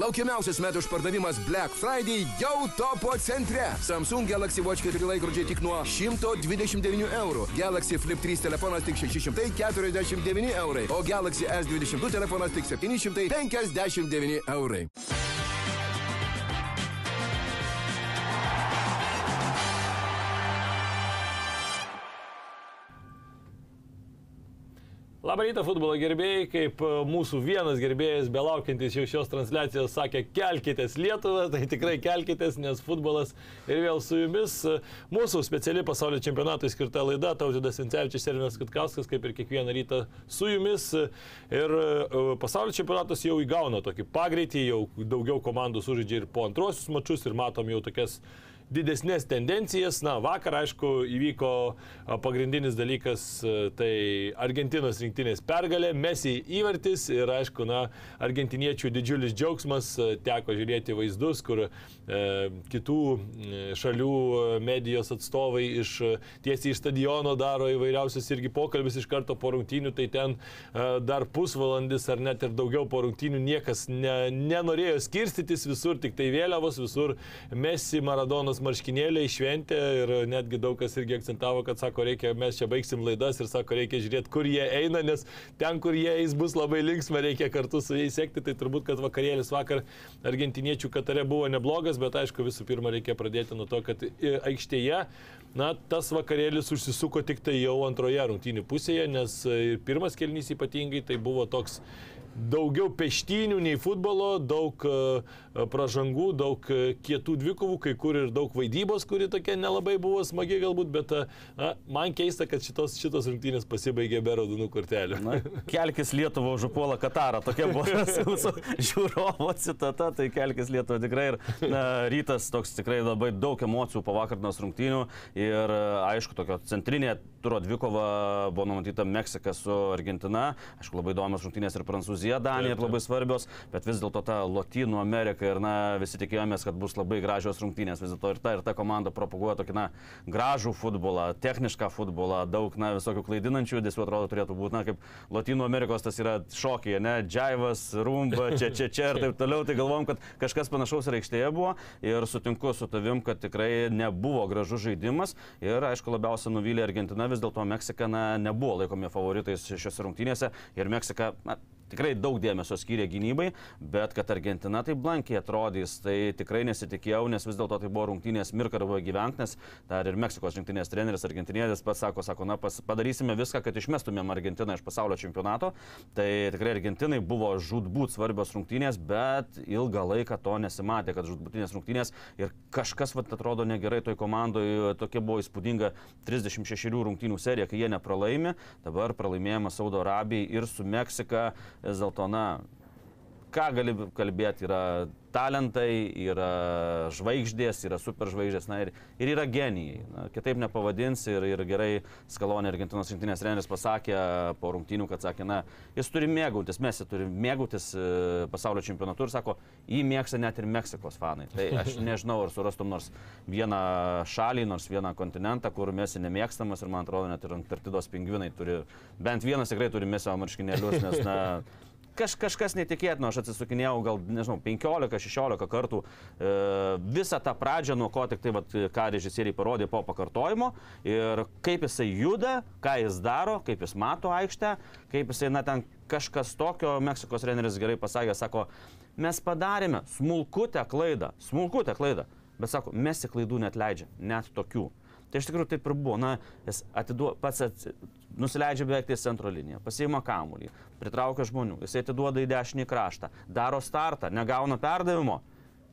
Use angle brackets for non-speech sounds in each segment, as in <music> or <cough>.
Laukiamiausias metų išpardavimas Black Friday jau topo centre. Samsung Galaxy Watch 4 laikrodžiai tik nuo 129 eurų. Galaxy Flip 3 telefonas tik 649 eurai. O Galaxy S22 telefonas tik 759 eurai. Labą rytą futbolo gerbėjai, kaip e, mūsų vienas gerbėjas, belaukiantis jau šios transliacijos, sakė, kelkitės Lietuvą, <laughs> tai tikrai kelkitės, nes futbolas ir vėl su jumis. Mūsų speciali pasaulio čempionatui skirta laida, Tautvydas Vincevičius ir Ernas Kutkauskas, kaip ir kiekvieną rytą su jumis. Ir e, pasaulio čempionatas jau įgauna tokį pagreitį, jau daugiau komandų sužaidžia ir po antrosius mačius ir matom jau tokias didesnės tendencijas. Na, vakar, aišku, įvyko pagrindinis dalykas, tai Argentinos rinktinės pergalė, Messi įvartis ir, aišku, na, argentiniečių didžiulis džiaugsmas, teko žiūrėti vaizdus, kur e, kitų šalių medijos atstovai iš tiesiai iš stadiono daro įvairiausius irgi pokalbis iš karto po rungtynių, tai ten e, dar pusvalandis ar net ir daugiau po rungtynių niekas ne, nenorėjo skirstytis visur, tik tai vėliavos, visur Messi, Maradonas, marškinėliai, šventė ir netgi daug kas irgi akcentavo, kad sako, reikia, mes čia baigsim laidas ir sako, reikia žiūrėti, kur jie eina, nes ten, kur jie eis, bus labai linksma, reikia kartu su jais sekti. Tai turbūt, kad vakarėlis vakar argentiniečių Katare buvo neblogas, bet aišku, visų pirma, reikia pradėti nuo to, kad aikštėje Na, tas vakarėlis užsisuko tik tai jau antroje rungtynių pusėje, nes pirmas kelnys ypatingai tai buvo toks daugiau peštynių nei futbolo, daug e, pražangų, daug e, kietų dvikovų, kai kur ir daug vaidybos, kuri tokia nelabai buvo smagi galbūt, bet e, na, man keista, kad šitos, šitos rungtynės pasibaigė be raudonų kortelių. Na, kelkis Lietuvo užupuola Katarą, tokia buvo <laughs> mūsų žiūrovo citata, tai kelkis Lietuvo tikrai ir na, rytas toks tikrai labai daug emocijų po vakardinos rungtynių ir aišku, tokio centrinė turo dvikova buvo numatyta Meksika su Argentina, aišku, labai įdomios rungtynės ir Prancūzija. Danija ir labai svarbios, bet vis dėlto ta Lotynų Amerika ir na, visi tikėjomės, kad bus labai gražios rungtynės. Vis dėlto ir ta, ir ta komanda propaguoja tokį na, gražų futbolą, technišką futbolą, daug na, visokių klaidinančių judesių atrodo turėtų būti, na, kaip Lotynų Amerikos tas yra šokiai, ne, džaivas, rumba, čia, čia, čia ir taip toliau. Tai galvom, kad kažkas panašaus ir aikštėje buvo. Ir sutinku su tavim, kad tikrai nebuvo gražus žaidimas. Ir aišku labiausiai nuvylė Argentina, vis dėlto Meksika na, nebuvo laikomi favoritais šiose rungtynėse. Ir Meksika na, tikrai daug dėmesio skyrė gynybai, bet kad Argentina taip blankiai atrodys, tai tikrai nesitikėjau, nes vis dėlto tai buvo rungtynės mirk arba gyvenk, nes dar ir Meksikos rinktinės treneris argentinietis pats sako, sako, na, pas, padarysime viską, kad išmestumėm Argentiną iš pasaulio čempionato. Tai tikrai Argentinai buvo žudbūt svarbios rungtynės, bet ilgą laiką to nesimatė, kad žudbūtinės rungtynės ir kažkas, vat, atrodo, negerai toj komandoje, tokia buvo įspūdinga 36 rungtynių serija, kai jie nepralaimi, dabar pralaimėjimas Saudo Arabijai ir su Meksika vis dėlto, na, ką gali kalbėti, yra talentai, yra žvaigždės, yra superžvaigždės, na ir, ir yra genijai. Na, kitaip nepavadins ir, ir gerai Skalonė Argentinos rinktinės treneris pasakė po rungtynių, kad sakė, na, jis turi mėgautis, mes jį turi mėgautis e, pasaulio čempionatu ir sako, jį mėgsta net ir Meksikos fanai. Tai aš <laughs> nežinau, ar surastum nors vieną šalį, nors vieną kontinentą, kur mes jį nemėgstamas ir man atrodo, net ir Antarktidos pingvinai turi, bent vienas tikrai turi mesio marškinėlius, nes, na, <laughs> kaž, kažkas netikėtino, aš atsisukinėjau gal, nežinau, 15-16 kartų e, visą tą pradžią, nuo ko tik tai, vat, ką režisieriai parodė po pakartojimo ir kaip jisai juda, ką jis daro, kaip jis mato aikštę, kaip jisai, na, ten kažkas tokio, Meksikos treneris gerai pasakė, sako, mes padarėme smulkutę klaidą, smulkutę klaidą, bet sako, mes į klaidų net leidžia, net tokių. Tai iš tikrųjų taip ir buvo. Na, jis atiduo, pats at, nusileidžia beveik ties centro liniją, pasiima kamuolį, pritraukia žmonių, jis atiduoda į dešinį kraštą, daro startą, negauna perdavimo.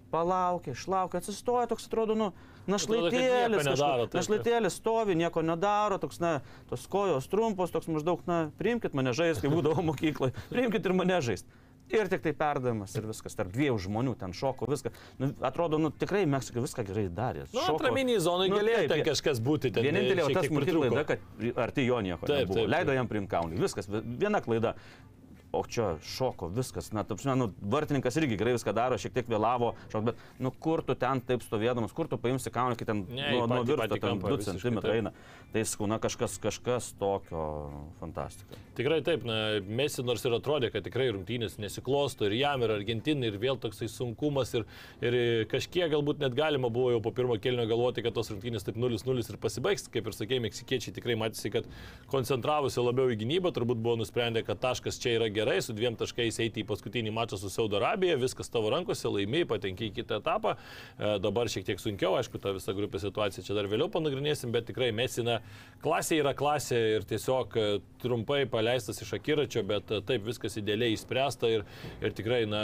Palaukia, išlaukia, atsistoja, toks atrodo, nu, našlaitėlis, našlaitėlis stovi, nieko nedaro, toks, na, tos kojos trumpos, toks maždaug, na, priimkite mane žaisti, kai būdavo mokykloje, priimkite ir mane žaisti. Ir tik tai perdavimas ir viskas, tarp dviejų žmonių ten šoko, viską. Nu, atrodo, nu, tikrai Meksika viską gerai darė. Nu, atraminiai zonai nu, galėjo ten kažkas būti. Ten vienintelė tas smulki klaida, kad arti jo nieko taip, nebuvo. Taip, taip. Leido jam priimti kaunį. Viskas, viena klaida. O čia šoko viskas. Na, taip, nu, vartininkas irgi gerai viską daro, šiek tiek vėlavo, šok, bet, nu, kur tu ten taip stovėdamas, kur tu paimsi kaunį, kai ten Ne, nuo, nuo patį ten kampą 2 visiškai cm eina. Tai skūna kažkas, kažkas tokio fantastika. Tikrai taip, na, Mesi nors ir atrodė, kad tikrai rungtynės nesiklosto ir jam, ir Argentinai, ir vėl toksai sunkumas, ir, ir kažkiek galbūt net galima buvo jau po pirmo kelnio galvoti, kad tos rungtynės taip 0-0 ir pasibaigs, kaip ir sakė, meksikiečiai tikrai matėsi, kad koncentravosi labiau į gynybą, turbūt buvo nusprendę, kad taškas čia yra gerai, su dviem taškais eiti į paskutinį mačą su Saudo Arabija, viskas tavo rankose, laimi, patenki į kitą etapą, E, dabar šiek tiek sunkiau, aišku, tą visą grupės situaciją čia dar vėliau panagrinėsim, bet tikrai Mesina klasė yra klasė ir tiesiog e, trumpai paleistas iš akiračio, bet e, taip viskas idealiai įspręsta ir, ir tikrai, na,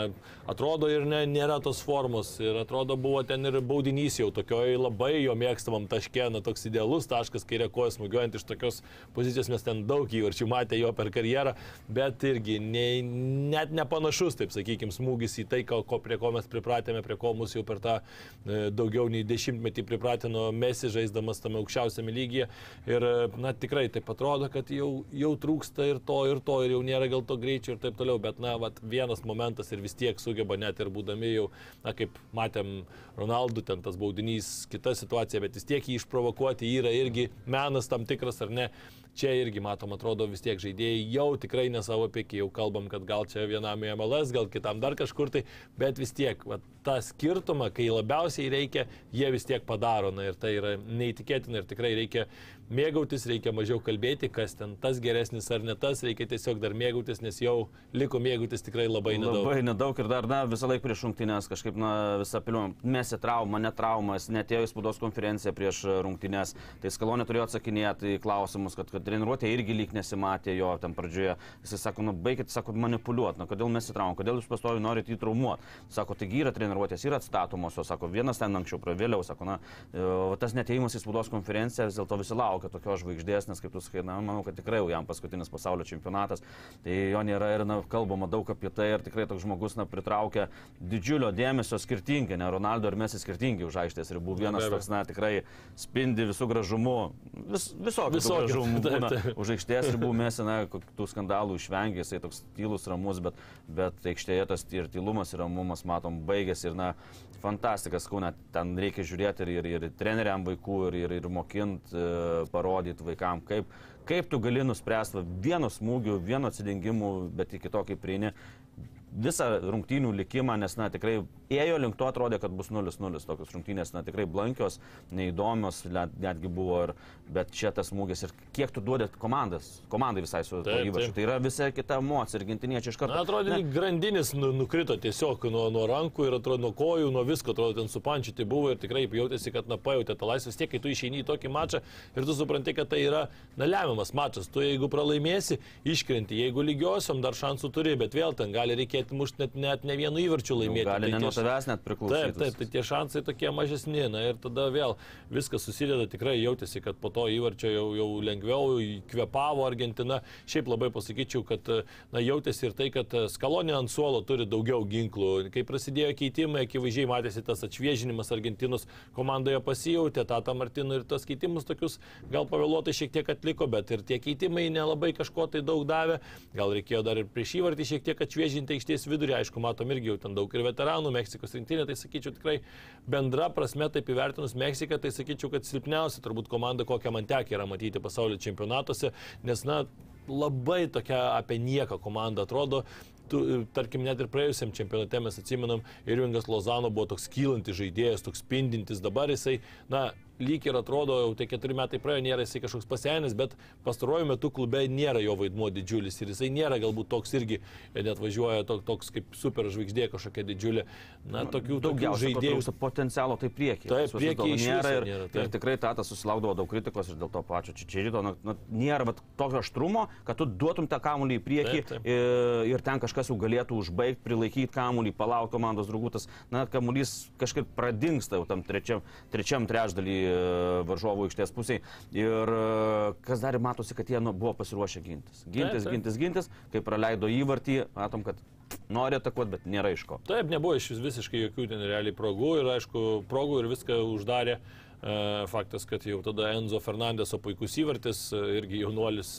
atrodo ir ne, nėra tos formos. Ir atrodo buvo ten ir baudinys jau tokioj labai jo mėgstamam taške, na, toks idealus taškas, kai rekoja smūgiuojant iš tokios pozicijos, mes ten daug įvarčių matė jo per karjerą, bet irgi ne, net nepanašus, taip sakykime, smūgis į tai, ko, ko, prie ko mes pripratėme, prie ko mus jau per tą e, daugiau nei dešimtmetį pripratino Mesi žaisdamas tame aukščiausiame lygyje. Ir, e, na, tikrai taip atrodo, kad jau, jau trūksta ir to, ir to, ir jau nėra gal to greičio ir taip toliau, bet, na, vat, vienas momentas ir vis tiek sugeba net ir būdami jau, na, kaip matėm Ronaldų, ten tas baudinys, kita situacija, bet vis tiek jį išprovokuoti yra irgi menas tam tikras ar ne. Čia irgi matom, atrodo vis tiek žaidėjai jau tikrai ne savo pėkiai, jau kalbam, kad gal čia vienam į MLS, gal kitam dar kažkur tai, bet vis tiek, va, tą skirtumą, kai labiausiai reikia, jie vis tiek padaro. Na ir tai yra neįtikėtina ir tikrai reikia mėgautis, reikia mažiau kalbėti, kas ten tas geresnis ar ne tas, reikia tiesiog dar mėgautis, nes jau liko mėgautis tikrai labai nedaug. Labai nedaug ir dar, na, visą laiką prieš rungtynės kažkaip, na, visą piliuom, mesi traumą, ne traumas, netėjo į spaudos konferenciją prieš rungtynės, tai skalonė turėjo atsakinėti į klausimus, kad, kad treniruotė irgi lyg nesimatė jo ten pradžioje. Jisai sako, nu, baigit, sako, manipuliuoti, na, kodėl mesi traumą, kodėl jūs pastovi norite įtraumuoti. Sako, taigi yra treniruotės, yra atstatomos, o sako, vienas ten anksčiau, vėliau, sako, na, o tas netėjimas į spaudos konferenciją vis dėlto visi laukia tokios žvaigždės, nes kaip tu sakai, na, manau, kad tikrai jau jam paskutinis pasaulio čempionatas, tai jo nėra ir, na, kalbama daug apie tai ir tikrai toks žmogus, na, pritraukia didžiulio dėmesio skirtingai, ne Ronaldo ir Messi skirtingi už aikštės ribų. Vienas toks, na, tikrai spindi visų gražumu, vis, gražumų <laughs> taip, būna. Už aikštės ribų Messi, na, tų skandalų išvengia, jisai toks tylus, ramus, bet, bet aikštėje tas ir tylumas, ir ramumas, matom, baigėsi ir, na, fantastikas, kauna, ten reikia žiūrėti ir, ir, ir treneriam vaikų, ir, ir, ir mokint, e, parodyti vaikam, kaip, kaip tu gali nuspręsti vienu smūgiu, vienu atsidengimu, bet iki to, kaip prieini visą rungtynių likimą, nes, na, tikrai ėjo link to, atrodė, kad bus 0-0. Tokios rungtynės, na, tikrai blankios, neįdomios, net- netgi buvo, ir, bet čia tas smūgis ir kiek tu duodė komandas, komandai visai su to įvažiu. Tai yra visai kita emocija ir gintiniečiai iš karto. Na, atrodo, lyg grandinis nu, nukrito tiesiog nuo, nuo rankų ir atrodo nuo kojų, nuo visko, atrodo, ten supančiuti buvo ir tikrai jautėsi, kad, na, pajutė tą laisvę, tiek, kai tu išeini į tokį mačą ir tu supranti, kad tai yra, na, lemiamas mačas. Tu jeigu pralaimėsi, iškrenti, jeigu lygiosiom dar šansų turi, bet vėl ten gali reikėti mušti net, net ne vienu įvarčiu laimėti. Gali Tai ne nuo tavęs net priklausyti. Taip, taip, tai tie šansai tokie mažesni, na ir tada vėl viskas susideda, tikrai jautėsi, kad po to įvarčio jau, jau lengviau kvepavo Argentina. Šiaip labai pasakyčiau, kad na, jautėsi ir tai, kad Skalonė ant suolo turi daugiau ginklų. Kai prasidėjo keitimai, akivaizdžiai matėsi tas atšviežinimas Argentinos komandoje pasijautė, Tata Martino ir tos keitimus tokius gal pavėluotai šiek tiek atliko, bet ir tie keitimai nelabai kažko tai daug davė. Gal reikėjo dar ir prieš įvartį šiek tiek atšviežinti aikštės vidurį, aišku, matom irgi jau ten daug ir veteranų, Meksikos rinktinė, tai sakyčiau tikrai bendra prasme taip įvertinus Meksiką, tai sakyčiau, kad silpniausia turbūt komanda, kokią man tekia yra matyti pasaulio čempionatuose, nes, na, labai tokia apie nieką komanda atrodo. Tu, tarkim, net ir praėjusiam čempionate mes atsimenam, Irvingas Lozano buvo toks kylantis žaidėjas, toks spindintis, dabar jisai, na, lyg ir atrodo, jau tie keturi metai praėjo, nėra jisai kažkoks pasenęs, bet pastaruoju metu klube nėra jo vaidmuo didžiulis ir jisai nėra galbūt toks irgi, net važiuoja to, toks kaip super žvaigždė kažkokia didžiulė. Na, tokių, tokių Daugiausia žaidėjų. potencialo tai priekį. Taip, iš nėra ir, nėra, ir taip. tikrai Tatas susilaukdavo daug kritikos ir dėl to pačio Čičirito. Na, na, nėra bet tokio aštrumo, kad tu duotum tą kamuolį į priekį Taip, taip. ir, ir ten kažkas jau galėtų užbaigti, prilaikyti kamuolį, palaukti komandos draugų. Tas, na, kamuolys kažkaip pradingsta jau tam trečiam, trečiam trečdalį e, varžovų aikštės pusėje. Ir e, kas dar matosi, kad jie nu, buvo pasiruošę gintis. Gintis, taip. gintis, gintis, kai praleido įvartį, matom, kad nori atakuoti, bet nėra iš ko. Taip, nebuvo iš vis visiškai jokių ten realiai progų ir aišku, progų ir viską uždarė E, Faktas, kad jau tada Enzo Fernandeso puikus įvartis, e, irgi jaunuolis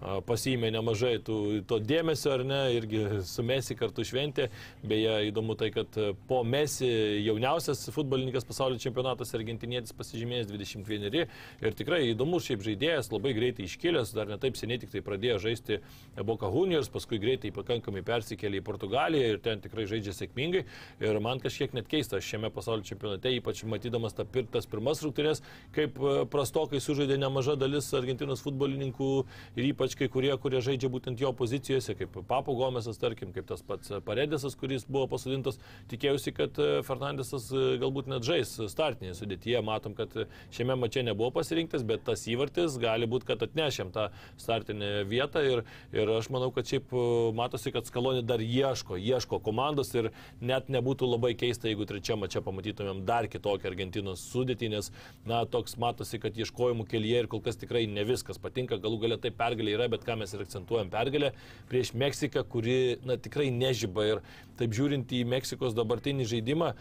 pasiėmė nemažai tų, to dėmesio, ar ne, irgi su Mesi kartu šventė. Beje, įdomu tai, kad po Mesi jauniausias futbolininkas pasaulio čempionatas argentinietis pasižymėjęs 21 ir tikrai įdomus šiaip žaidėjas, labai greitai iškilęs, dar netaip seniai tik tai pradėjo žaisti Boca Juniors, paskui greitai pakankamai persikėlė į Portugaliją ir ten tikrai žaidžia sėkmingai. Ir man kažkiek net keista šiame pasaulio čempionate, ypač matydamas ta pir, tas pirmas rungtynės, kaip prastokai sužaidė nemaža dalis Argentinos futbolininkų ir ypač kai kurie, kurie žaidžia būtent jo pozicijose, kaip Papo Gomesas, tarkim, kaip tas pats Paredėsas, kuris buvo pasodintas. Tikėjausi, kad Fernandesas galbūt net žais startinėje sudėtyje. Matom, kad šiame mače nebuvo pasirinktas, bet tas įvartis gali būti, kad atnešėm tą startinę vietą ir, ir aš manau, kad šiaip matosi, kad Skalonė dar ieško, ieško komandos ir net nebūtų labai keista, jeigu trečiame čia pamatytumėm dar kitokią Argentinos sudėtį, nes, na, toks matosi, kad ieškojimų kelyje ir kol kas tikrai ne viskas patinka, galų galia tai pergalė yra, bet ką mes ir akcentuojam pergalę prieš Meksiką, kuri na, tikrai nežyba ir taip žiūrint į Meksikos dabartinį žaidimą.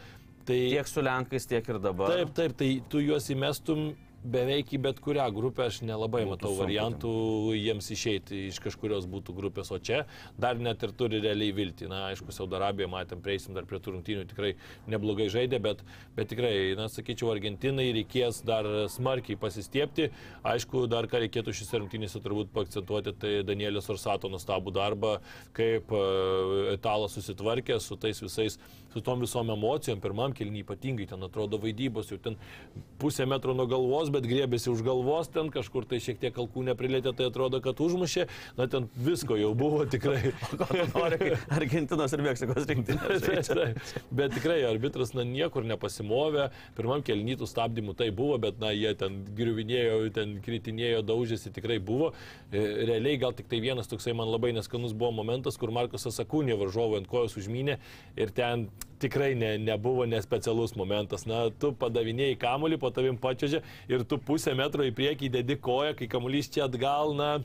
Tai, Tiek su Lenkais, tiek ir dabar. Taip, taip, tai tu juos įmestum beveik į bet kurią grupę aš nelabai Būtų matau sunku variantų jiems išeiti iš kažkurios būtų grupės, o čia dar net ir turi realiai viltį. Na, aišku, Saudo Arabiją matėm, prieisim dar prie tų rungtynių, tikrai neblogai žaidė, bet, bet tikrai, na, sakyčiau, Argentinai reikės dar smarkiai pasistiepti. Aišku, dar ką reikėtų šis rungtynėse turbūt paakcentuoti, tai Danielės Orsato nustabų darbą, kaip uh, italas susitvarkė su tais visais, su tom visom emocijom, pirmam kilniui ypatingai ten atrodo vaidybos, jau ten pusę metro nuo galvos, bet griebėsi už galvos ten, kažkur tai šiek tiek kalkų neprilėtė, tai atrodo, kad užmušė, na ten visko jau buvo tikrai. <laughs> Argentinos ir Meksikos rinktinės. <laughs> bet tikrai arbitras na, niekur nepasimovė, pirmam kelnytų stabdymų tai buvo, bet na, jie ten griuvinėjo, ten kritinėjo, daužėsi, tikrai buvo. E, Realiai gal tik tai vienas toksai man labai neskanus buvo momentas, kur Markusas Akūnė varžovų ant kojos užmynė ir ten tikrai ne, nebuvo nespecialus momentas. Na, tu padavinėjai kamuolį, po tavim pačiažė ir tu pusę metro į priekį dedi koją, kai kamuolys čia atgal, na,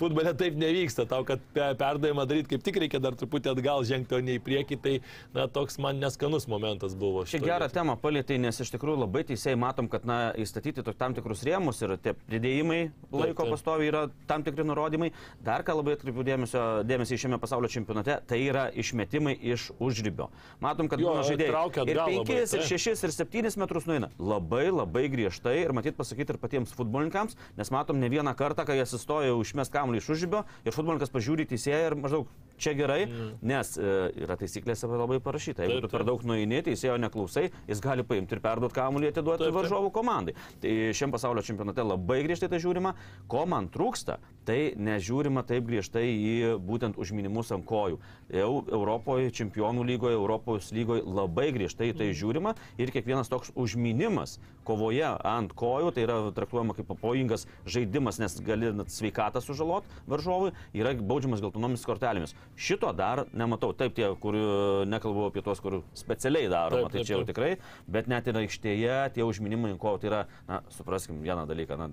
futbole taip nevyksta. Tau, kad pe- perdavimą daryti kaip tik reikia dar truputį atgal žengti, o ne į priekį, tai, na, toks man neskanus momentas buvo. Čia gerą vietoj. temą palėtė, nes iš tikrųjų labai teisėjai matom, kad na, įstatyti tam tikrus rėmus ir tie pridėjimai laiko taip. pastoviai yra tam tikri nurodymai. Dar ką labai atkreipiu dėmesio, dėmesį šiame pasaulio čempionate, tai yra išmetimai iš užribio. Matom, kad Jo, žaidėjai traukia ir atgal 5, labai, ir taip. 6, ir 7 metrus nueina. Labai labai griežtai ir matyt pasakyti ir patiems futbolininkams, nes matom ne vieną kartą, kai jie sustoja užmest kamuolį iš užribio ir futbolininkas pažiūri teisėją ir maždaug čia gerai, mm. nes e, yra taisyklėse labai parašyta. Jeigu Taip, tu per taip. daug nueini, teisėjo neklausai, jis gali paimti ir perduoti kamuolį atiduoti Taip, taip. varžovų komandai. Tai šiam pasaulio čempionate labai griežtai tai žiūrima. Ko man trūksta, tai nežiūrima taip griežtai į būtent užminimus ant kojų. Jau Europoje, čempionų lygoje, Europos lygoje labai griežtai tai Mhm. žiūrima ir kiekvienas toks užminimas kovoje ant kojų, tai yra traktuojama kaip pavojingas žaidimas, nes gali net sveikatą sužalot varžovui, yra baudžiamas geltonomis kortelėmis. Šito dar nematau. Taip, tie, kur e, nekalbu apie tuos, kur specialiai daroma, Taip, tai taip, čia jau taip. tikrai, bet net ir aikštėje tie užminimai kojų, tai yra, na, supraskim vieną dalyką, na,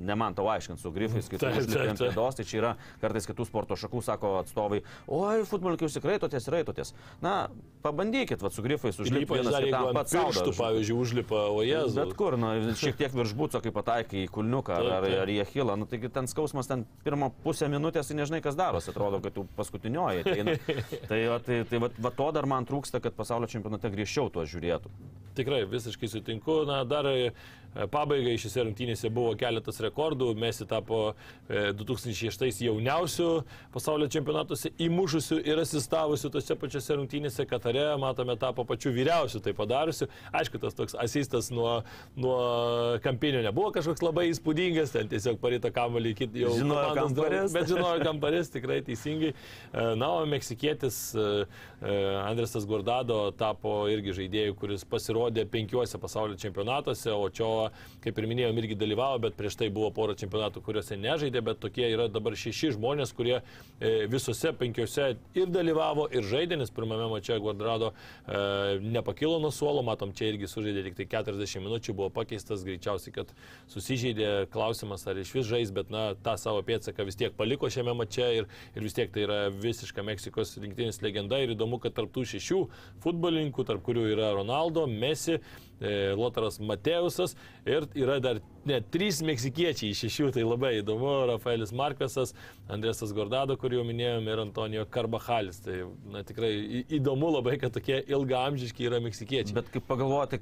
ne man tau aiškint su grifais, kai tu užlipi ant pėdos, tai čia yra kartais kitų sporto šakų, sako atstovai, oi, futbolininkai užsikraitotės, raitotės. Na, pabandykit, va, su grifais užlipti vienas dar kitam pats savo. pirštų, pavyzdžiui, užlipa, o jėzus. Bet kur, na, šiek tiek virš būco, kai pataikai į kulniuką Taip, ar, ar į achilą, nu, taigi ten skausmas ten pirmą pusę minutės, tai nežinai, kas darosi, atrodo, kad jau paskutinioji. ateina. <laughs> tai va, tai, tai va, va to dar man trūksta, kad pasaulio čempionate griežčiau tuo žiūrėtų. Tikrai visiškai sutinku. Na, dar pabaigai šiose rungtynėse buvo keletas rekordų. Mesi tapo e, 2006 jauniausių pasaulio čempionatuose įmušusių ir asistavusių tose pačiose rungtynėse Katare. Matome, tapo pačiu vyriausiu tai padariusiu. Aišku, tas toks asistas nuo, nuo kampinio nebuvo kažkoks labai įspūdingas, ten tiesiog parita kamuolį iki jau Žinojo, komandos kam draugų, paris. Bet žinojo, kam paris, tikrai teisingai. E, Na, o meksikietis e, e, Andresas Gordado tapo irgi žaidėjų, kuris pasirodė penkiuose pasaulio čempionatuose, o čia, kaip ir minėjom, irgi dalyvavo, bet prieš tai buvo pora čempionatų, kuriuose nežaidė, bet tokie yra dabar šeši žmonės, kurie e, visose penkiuose ir dalyvavo, ir žaidė, nes pirmame mače Gordado e, nepakilo nuo suolo, matom, čia irgi sužaidė tik tai 40 minučių, buvo pakeistas, greičiausiai, kad susižeidė, klausimas ar iš vis žais, bet na, tą savo pėdsaką vis tiek paliko šiame mače ir, ir vis tiek tai yra visiška Meksikos rinktinės legenda ir įdomu, kad tarp tų šešių futbolininkų, tarp kurių yra Ronaldo, Messi, Lotaras Mateusas ir yra dar net trys meksikiečiai iš šešių, tai labai įdomu, Rafaelis Markvesas, Andresas Gordado, kurį jau minėjome, ir Antonijo Karbahalis. Tai na, tikrai įdomu labai, kad tokie ilgaamžiški yra meksikiečiai. Bet kaip pagalvoti,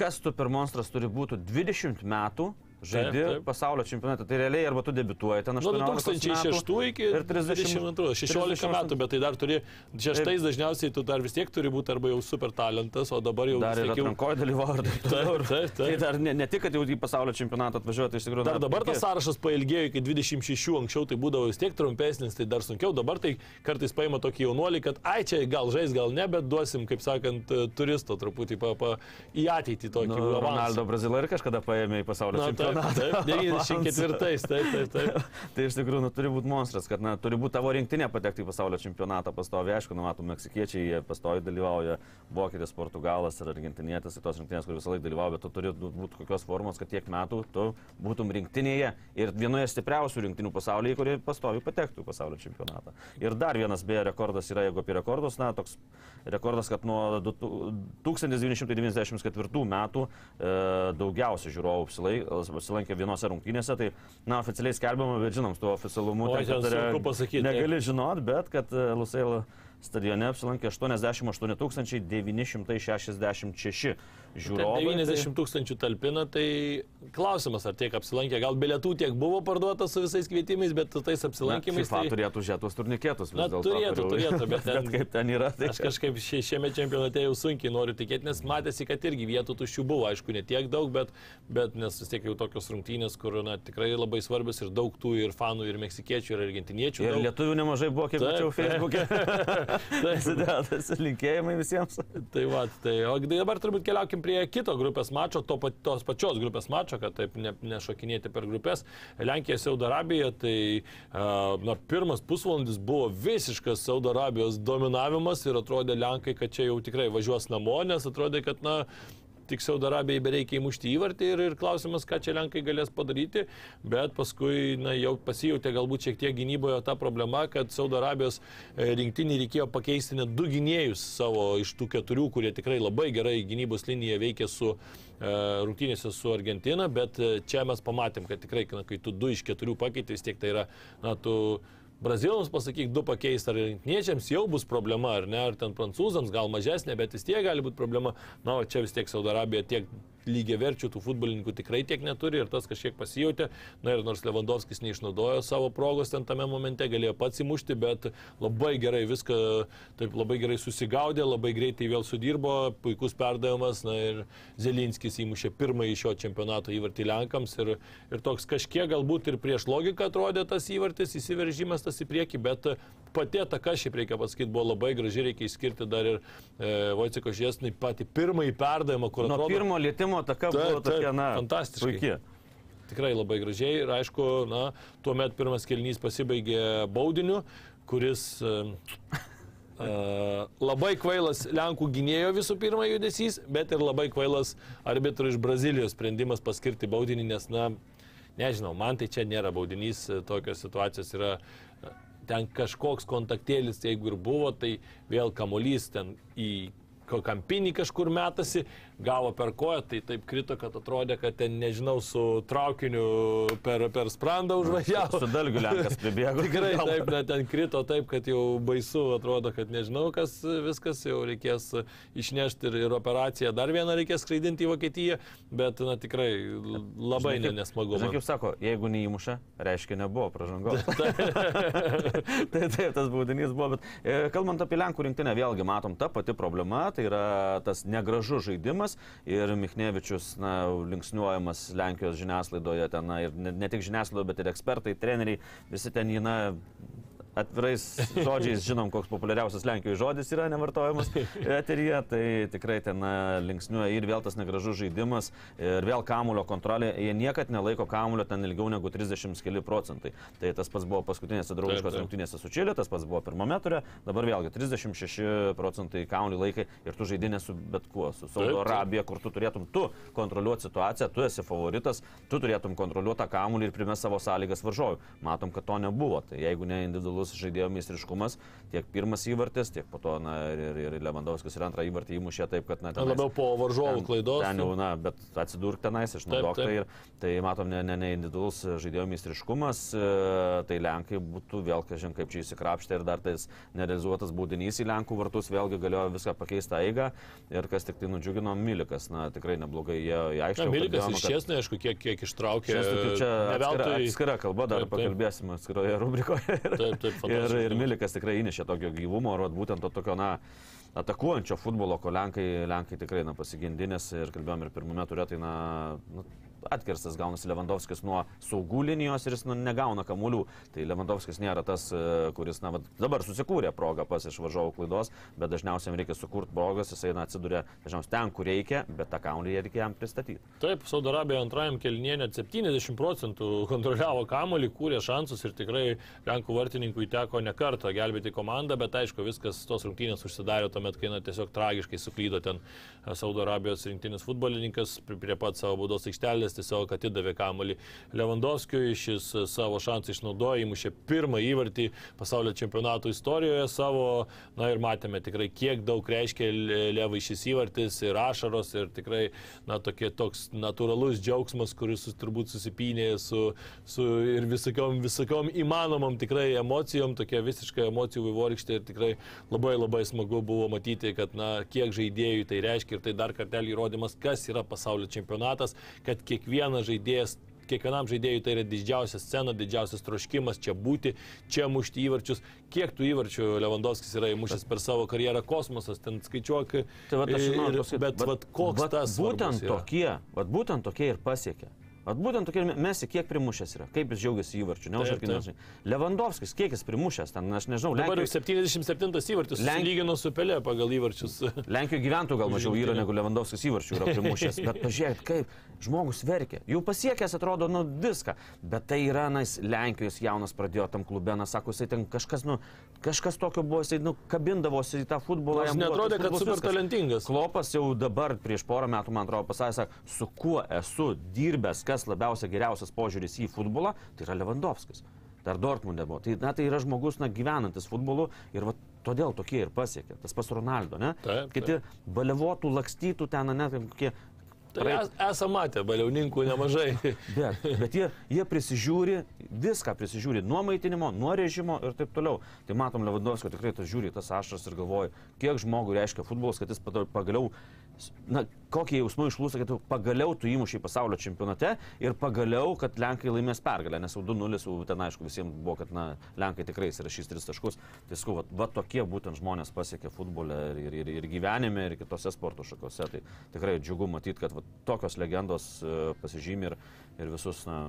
kas tu per monstras turi būti 20 metų, žaidži Taip, taip. pasaulio čempionate, tai realiai arba tu debituoji ten Nuo 18 2006 metų iki ir 30 32, 16 38. metų, bet tai dar turi, šeštais dažniausiai tu dar vis tiek turi būti arba jau super talentas, o dabar jau Dar ir atrankoje dalyvauja taip. Taip, taip, Tai dar ne, ne tik, kad jau į pasaulio čempionatą atvažiuoti, iš tikrųjų Dar dabar tas sąrašas pailgėjo iki 26, anksčiau tai būdavo vis tiek trumpesnis, tai dar sunkiau, dabar tai kartais paima tokį jaunuolį, kad ai čia gal žais, gal ne, bet duosim, kaip sakant, turisto truputį pa, pa, į ateitį tokį Nu, avansą. Ronaldo Brazilą ir kažkada paėmė į pasaulio Na, taip, čempionatą. taip, 94, taip, taip, taip. <laughs> tai iš tikrųjų nu, turi būti monstras, kad na, turi būti tavo rinktinė patekti į pasaulio čempionatą pastovi. Aišku, nu, matom, meksikiečiai jie pastovi dalyvauja, vokietis, portugalas ir argentinietis, tai tos rinktinės, kur visą laiką dalyvauja, bet tu turi būti kokios formos, kad tiek metų tu būtum rinktinėje ir vienoje stipriausių rinktinių pasaulyje, kurie pastovi patektų į pasaulio čempionatą. Ir dar vienas beje rekordas yra, jeigu apie rekordus, na, toks rekordas, kad nuo du tu- 1994 metų e, daugiausiai žiūrovų apsilai- apsilankė vienose rungtynėse, tai, na, oficialiai skelbiama, bet žinom, su tuo oficialumu e, sunku pasakyt, taip. Negali žinot, bet kad e, Lusail stadione apsilankė 88 966 žiūrovai. 90 tūkstančių talpina, tai klausimas, ar tiek apsilankė, gal bilietų tiek buvo parduota su visais kvietimais, bet su tais Tai, apsilankimais. FIFA tai... turėtų vis Na, dėlto, turėtų, kurių- turėtų, bet <laughs> ten- bet kaip ten yra, tai Aš kažkaip šie, šiame čempionate jau sunkiai noriu tikėti, nes matėsi, kad irgi vietų tuščių buvo, aišku, ne tiek daug, bet, bet nes vis tiek jau tokios rungtynės, kur na, tikrai labai svarbios ir daug tų ir fanų, ir meksikiečių, ir argentiniečių. Ir daug. lietuvių nemažai buvo, kiek mačiau. Facebook'e. <laughs> <laughs> Prasidėtas linkėjimai visiems. Tai va, tai o dabar turbūt keliaukim prie kito grupės mačo, to, tos pačios grupės mačo, kad taip ne, nešokinėti per grupės. Lenkija, Saudo Arabija, tai na, pirmas pusvalandis buvo visiškas Saudo Arabijos dominavimas ir atrodė Lenkai, kad čia jau tikrai važiuos namo, nes atrodė, kad na, tik Saudo Arabijai bereikia įmušti įvartį ir, ir klausimas, ką čia Lenkai galės padaryti, bet paskui na, jau pasijutė galbūt šiek tiek gynyboje ta problema, kad Saudo Arabijos e, rinktinį reikėjo pakeisti net du gynėjus savo iš tų keturių, kurie tikrai labai gerai gynybos liniją veikia su e, rungtynėse su Argentina, bet e, čia mes pamatėm, kad tikrai, kai tu du iš keturių pakeitė, vis tiek tai yra, na, tu Brazilams pasakyk, du pakeisti ar rinkniečiams jau bus problema, ar ne, ar ten prancūzams gal mažesnė, bet vis tiek gali būti problema. Na, o čia vis tiek Saudo Arabija tiek lygiai verčių tų futbolininkų tikrai tiek neturi ir tas kažkiek pasijutė. Na ir nors Lewandowskis neišnaudojo savo progos ten tame momente, galėjo pats įmušti, bet labai gerai viską, taip labai gerai susigaudė, labai greitai vėl sudirbo, puikus perdavimas, na ir Zelinskis įmušė pirmąjį šio čempionato įvartį Lenkams ir, ir toks kažkiek galbūt ir prieš logiką atrodė tas įvartis, įsiveržimas tas į priekį, bet pati ataka, šiaip reikia pasakyti, buvo labai graži, reikia išskirti dar ir e, Vojciko Žiesnai patį pirmąjį perdavimą, kur Nuo atrodo... pirmo lietimo taka Taip, buvo tokia, na, fantastiškai. puikiai. Tikrai labai gražiai ir aišku, na, tuomet pirmas kelnys pasibaigė baudiniu, kuris <laughs> e, labai kvailas Lenkų gynėjo visų pirma judesys, bet ir labai kvailas arbitrų iš Brazilijos sprendimas paskirti baudinį, nes, na, nežinau, man tai čia nėra baudinys, e, tokios situacijos yra e, ten kažkoks kontaktėlis, jeigu ir buvo, tai vėl kamolys ten į kampinį kažkur metasi, gavo per koją, tai taip krito, kad atrodė, kad ten, nežinau, su traukiniu per, per sprandą užvažiavo. Su dalgiu Lenkas pribėgo. <laughs> Tikrai taip, net ten krito taip, kad jau baisu atrodo, kad nežinau, kas viskas jau reikės išnešti ir, ir operaciją. Dar vieną reikės skraidinti į Vokietiją, bet na, tikrai labai Žinai, ne, kaip- nesmagu. Žinai, kaip sako, jeigu neįmuša, reiškia nebuvo pražangos. <laughs> <laughs> tai taip, tas baudinys buvo, bet e, kalbant apie Lenkų rinktinę, vėlgi matom tą pati problema, tai yra tas negražus žaidimas ir Michnevičius, na, linksniuojamas Lenkijos žiniasklaidoje, ten, na, ir ne, ne tik žiniasklaidoje, bet ir ekspertai, treneriai, visi ten jį, na, atvirais <laughs> žodžiais žinom, koks populiariausias Lenkijoje žodis yra nevartojamas eteryje, tai tikrai ten na, linksniuoja ir vėl tas negražus žaidimas ir vėl kamulio kontrolė, jie niekad nelaiko kamulio ten ilgiau negu 30 keli procentai. Tai tas pats buvo paskutinėse draugiškos rungtynėse su Čilė, tas pats buvo pirmame turė, dabar vėlgi 36 procentai kamuolį laikai ir tu žaidinė su bet kuo, su Saudo. Arabija, kur tu turėtum tu kontroliuoti situaciją, tu esi favoritas, tu turėtum kontroliuoti tą kamuolį ir primesti savo sąlygas varžovui. Matom, kad to nebuvo. Tai jeigu ne individualus individualus žaidėjo meistriškumas, tiek pirmas įvartis, tiek po to, na, ir, ir Lewandowskis ir antrą įvartį įmušė taip, kad, ten... Labiau po varžovų klaidos. Ten jau, na, bet atsidurk tenais, išnaudok tai ir tai matom, ne, ne, ne individualus žaidėjo meistriškumas, e, tai Lenkai būtų vėl, kažin kaip čia įsikrapštę ir dar tais nerealizuotas baudinys į Lenkų vartus, vėlgi galėjo viską pakeisti eigą ir kas tik tai nudžiugino Milikas, na, tikrai neblogai jie į aikštę. Milikas iš kad- Česnai, aišku, kiek, kiek ištraukė. Čia, tai čia ne atskira, atskira kalba, dar pakalbėsim atskiroje rubrikoje. Taip, taip, ir, fantastiškai. ir Milikas tikrai įnešė tokio gyvumo, ar būtent to tokio, na, atakuojančio futbolo, ko Lenkai, Lenkai tikrai, na, pasigindinės ir kalbėjom ir pirmame turė, tai, na, nu, atkirstas gaunasi Lewandowskis nuo saugų linijos ir jis nu, negauna kamuolių. Tai Lewandowskis nėra tas, e, kuris, na, dabar susikūrė progą pas iš varžovų klaidos, bet dažniausiai jam reikia sukurti progas, jisai, na, atsiduria dažniausiai ten, kur reikia, bet tą kamuolį reikia jam pristatyti. Taip, Saudo Arabija antrajam kelnie net 70 procentų kontroliavo kamuolį, kūrė šansus ir tikrai Lenkų vartininkui teko ne kartą gelbėti komandą, bet aišku, viskas tos rungtynės užsidarė tuomet, kai na, tiesiog tragiškai suklydo ten Saudo Arabijos rinktinis futbolininkas prie pat savo baudos aikštelės tiesiog atidavė kamuolį Lewandowskiui, šis e, savo šansą išnaudojo, įmušė pirmą įvartį pasaulio čempionato istorijoje savo, na ir matėme tikrai, kiek daug reiškia Le- Levai šis įvartis ir ašaros ir tikrai, na, tokie, toks natūralus džiaugsmas, kuris turbūt susipynė su, su ir visokiom, visokiom įmanomom tikrai emocijom, tokia visiška emocijų vaivorykštė ir tikrai labai labai smagu buvo matyti, kad, na, kiek žaidėjų tai reiškia ir tai dar kartelį įrodymas, kas yra pasaulio čempionatas, kad kiekvienas žaidėjas kiekvienam žaidėjui tai yra didžiausia scena, didžiausias troškimas čia būti, čia mušti įvarčius. Kiek tų įvarčių Lewandowskis yra įmušęs per savo karjerą kosmosas, ten skaičiuok. Tai vat aš ir- noriu pasakyti, bet vat, koks vat tas būtent tokie, vat būtent tokie ir pasiekė. Vat būtent tokie mes kiek primušęs yra, kaip jis džiaugiasi įvarčiu, neužarkinęs. Lewandowskis, kiek jis primušęs, ten aš nežinau, Dabar jau Lenkijoje 77 įvartis, Lenk- lygino su Pelė pagal įvarčius. <laughs> Lenkijoj gyventojų gal mažiau yra negu Lewandowskis įvarčių yra primušęs, bet pažiūrėkit, kaip žmogus verkia. Jau pasiekęs atrodo, nu viską, bet tai yra, na, jis Lenkijos jaunas pradėjo tam klube, na, sako, jisai ten kažkas, nu, kažkas tokio buvo, jisai, nu, kabindavosi į tą futbolą. Buvo netrodė, kad super viskas. talentingas. Klopas jau dabar prieš porą metų, man atrodo, pasakė, su kuo esu dirbęs, kas labiausiai geriausias požiūris į futbolą, tai yra Lewandowskis. Dar Dortmundė buvo. Tai, na, tai yra žmogus, na, gyvenantis futbolu ir va, todėl tokie ir pasiekė. Tas pas Ronaldo, ne? Taip, Kiti balevotų, lakstytų ten, ne, kokie. Tai praeit- es- esame matę baliauninkų nemažai. <laughs> Bet, bet jie, jie prisižiūri, viską prisižiūri, nuo maitinimo, nuo režimo ir taip toliau. Tai matom Levandovskio tikrai tas žiūri, tas ašaras ir galvoja, kiek žmogui reiškia futbolas, kad jis pagaliau, na, kokie jausmai išlūsta, kad tu pagaliau tu įmušiai pasaulio čempionate ir pagaliau, kad Lenkai laimės pergalę, nes jau 2-0, jau ten aišku visiems buvo, kad na, Lenkai tikrai įsirašys 3 taškus. Tai sakau, va, va tokie būtent žmonės pasiekė futbole ir, ir, ir gyvenime, ir kitose sporto šakose. Tai tikrai džiugu matyti, kad va, tokios legendos e, pasižymė ir, ir visus na,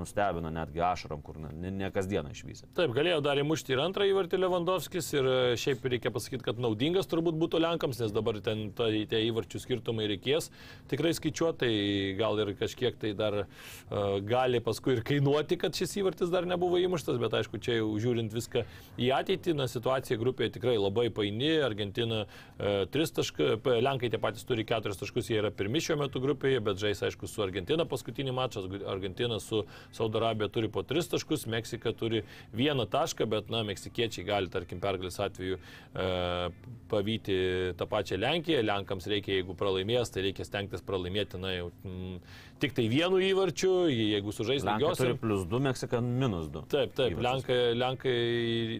nustebina netgi ašaram, kur ne, ne kasdieną išvysė. Taip, galėjo dar įmušti ir antrą įvartį Lewandowskis ir e, šiaip reikia pasakyti, kad naudingas turbūt būtų Lenkams, nes dabar ten ta, tie įvarčių skirtumai reikės tikrai skaičiuoti, tai gal ir kažkiek tai dar uh, gali paskui ir kainuoti, kad šis įvartis dar nebuvo įmuštas, bet aišku, čia jau žiūrint viską į ateitį, na, situacija grupėje tikrai labai paini, Argentina uh, 3 taškus, Lenkai tie patys turi 4 taškus, jie yra pirmi šiuo metu grupėje, bet žais aišku su Argentina paskutinį mačą, Argentina su Saudo Arabija turi po 3 taškus, Meksika turi vieną tašką, bet, na, meksikiečiai gali, tarkim, pergalės atveju e, pavyti tą pačią Lenkiją. Lenkams reikia, jeigu pralaimės, tai reikia stengtis pralaimėti, na, jau mm, tik tai vienu įvarčiu, jeigu sužais Lenkai turi plus 2, Meksika minus 2. Taip, taip, Lenkai, Lenkai,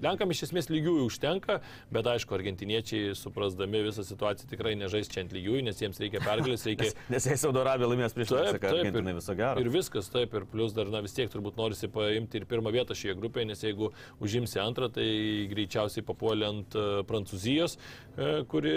Lenkam iš esmės lygiųjų užtenka, bet aišku, argentiniečiai, suprasdami visą situaciją, tikrai nežais čia ant lygiųjų, nes jiems reikia pergalės, reikia... <laughs> Nes jei Saudo Arabija laimės prieš Meksiką, Argentinai viso gero. Ir viskas, taip, ir plus dar, na vis tiek turbūt norisi paimti ir pirmą vietą šioje grupėje, nes jeigu užimsi antrą, tai greičiausiai papuolė ant e, Prancūzijos, e, kuri,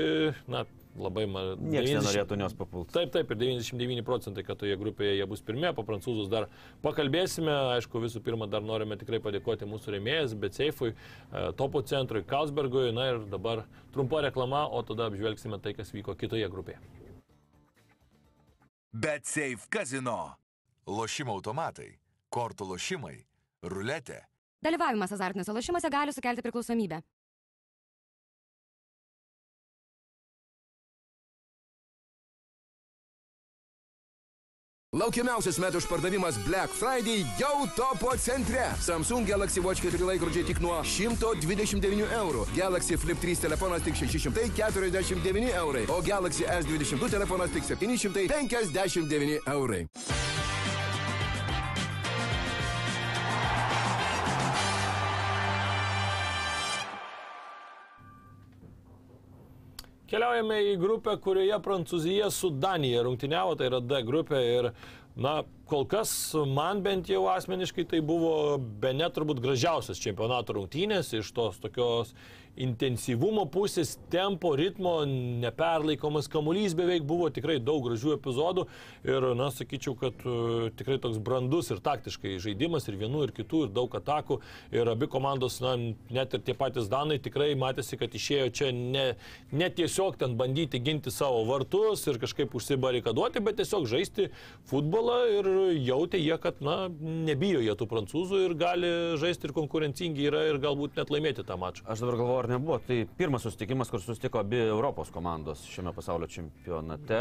na, labai... ma- Niekas 90 nenorėtų jos papulti. Taip, taip, ir 99 procentai, kad toje grupėje jie bus pirmie, po prancūzus dar pakalbėsime. Aišku, visų pirma, dar norime tikrai padėkoti mūsų rėmėjas, Betseifui, e, Topo centrui, Kalsbergui. Na ir dabar trumpa reklama, o tada apžvelgsime tai, kas vyko kitoje grupėje. Bet Safe Casino. Lošimo automatai, kortų lošimai, ruletė. Dalyvavimas azartiniuose lošimuose gali sukelti priklausomybę. Laukiamiausias metų išpardavimas Black Friday jau topo centre. Samsung Galaxy Watch 4 laikrodžiai tik nuo 129 eurų. Galaxy Flip 3 telefonas tik 649 eurai. O Galaxy S22 telefonas tik 759 eurai. Keliaujame į grupę, kurioje Prancūzija su Danija rungtyniavo, tai yra D grupė ir, na, kol kas man bent jau asmeniškai tai buvo be net turbūt gražiausias čempionato rungtynės iš tos tokios intensyvumo pusės, tempo, ritmo, neperlaikomas kamuolys beveik buvo tikrai daug gražių epizodų ir, na, sakyčiau, kad uh, tikrai toks brandus ir taktiškai žaidimas ir vienų, ir kitų, ir daug atakų ir abi komandos, na, net ir tie patys Danai tikrai matėsi, kad išėjo čia ne, ne tiesiog ten bandyti ginti savo vartus ir kažkaip užsibarikaduoti, bet tiesiog žaisti futbolą ir jautė jie, kad, na, nebijo jie tų prancūzų ir gali žaisti ir konkurencingi yra ir galbūt net laimėti tą mačą. Aš dabar galvoju, ar nebuvo. Tai pirmas susitikimas, kur susitiko abi Europos komandos šiame pasaulio čempionate,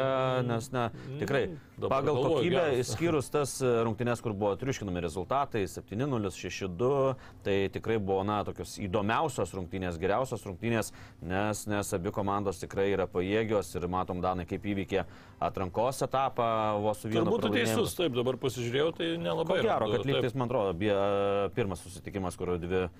nes, na, tikrai, Dabar pagal galvoju, kokybę, geras. išskyrus tas e, rungtynes, kur buvo triuškinami rezultatai 7-0, 6-2, tai tikrai buvo, na, tokios įdomiausios rungtynės, geriausios rungtynės, nes, nes abi komandos tikrai yra pajėgios ir matom, Danai, kaip įvykė atrankos etapą vos su vienu. Turbūt teisus, taip, dabar pasižiūrėjau, tai Ko nelabai. gero, randu, kad lygtais, man atrodo, bie, pirmas susitikimas, kur dvi e,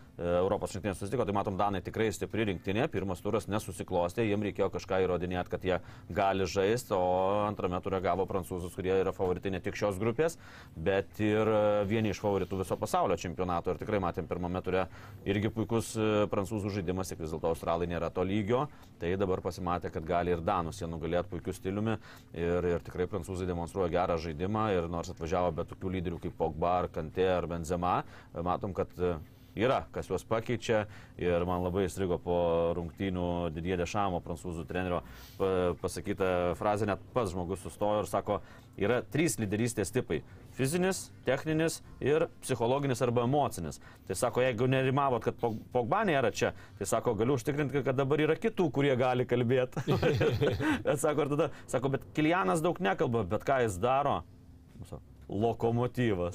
Europos rinktinės susitiko, tai matom, Danai tikrai stipri rinktinė, pirmas turas nesusiklostė, jiems reikėjo kažką įrodinėti, kad jie gali žaisti, o antrame ture gavo prancūzus, kurie yra favoritai ne tik šios grupės, bet ir e, vieni iš favoritų viso pasaulio čempionato. Ir tikrai matėm pirmame ture irgi puikus e, prancūzų žaidimas, tik vis dėlto australai nėra to lygio, tai dabar pasimatė, kad gali ir Danus jie nugalėti puikiu stiliumi. Ir, ir tikrai prancūzai demonstruoja gerą žaidimą. Ir nors atvažiavo be tokių lyderių kaip Pogba, ar Kante ar Benzema, matom, kad e, yra, kas juos pakeičia ir man labai įstrigo po rungtynių Didie Dešamo, prancūzų trenerio, pa- pasakyta frazė, net pats žmogus sustojo ir sako, yra trys lyderystės tipai - fizinis, techninis ir psichologinis arba emocinis. Tai sako, jeigu nerimavot, kad Pog- Pogba nėra čia, tai sako, galiu užtikrinti, kad dabar yra kitų, kurie gali kalbėti. <laughs> bet sako, ir tada, sako, bet Kilianas daug nekalba, bet ką jis daro? Sako, Lokomotyvas.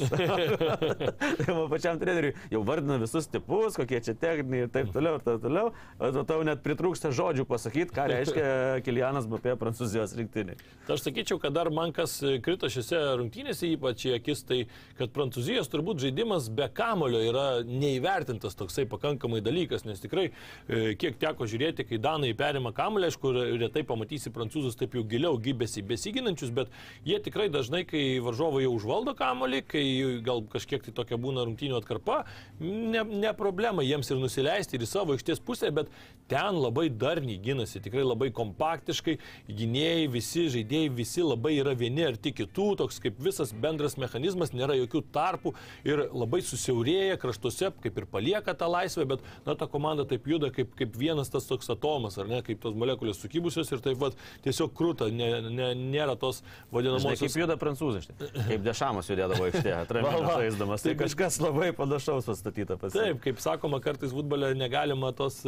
<laughs> tai pačiam treneriui jau vardina visus tipus, kokie čia techniniai ir taip toliau, ir taip toliau. O tau net pritrūksta žodžių pasakyti, ką reiškia <laughs> Kilianas Bapė Prancūzijos rinktiniai. Tai aš sakyčiau, kad dar man kas krito šiose rungtynėse, ypač į akis, tai kad Prancūzijos turbūt žaidimas be kamulio yra neįvertintas toksai pakankamai dalykas, nes tikrai e, kiek teko žiūrėti, kai Danai perima kamulį, aišku, retai pamatysi prancūzus taip jau giliau gybėsi besiginančius, bet jie tikrai dažnai, kai varžovai jau užvaldo kamulį, kai gal kažkiek tai tokia būna rungtynių atkarpa, ne, ne problema jiems ir nusileisti ir į savo aikštės pusę, bet ten labai darniai gynasi, tikrai labai kompaktiškai, gynėjai, visi žaidėjai, visi labai yra vieni ar tik kitų, toks kaip visas bendras mechanizmas, nėra jokių tarpų ir labai susiaurėja kraštuose, kaip ir palieka tą laisvę, bet na, ta komanda taip juda kaip, kaip vienas tas toks atomas, ar ne, kaip tos molekulės sukibusios ir taip pat tiesiog krūta, ne, ne, nėra tos Žinai, vadinamosios... kaip juda prancūzai, kaip <laughs> dešamas judėdavo aikštėje, <laughs> atraminio žaisdamas. Tai kažkas labai panašaus pastatyta pas jį. Taip, kaip sakoma, kartais futbole negalima tos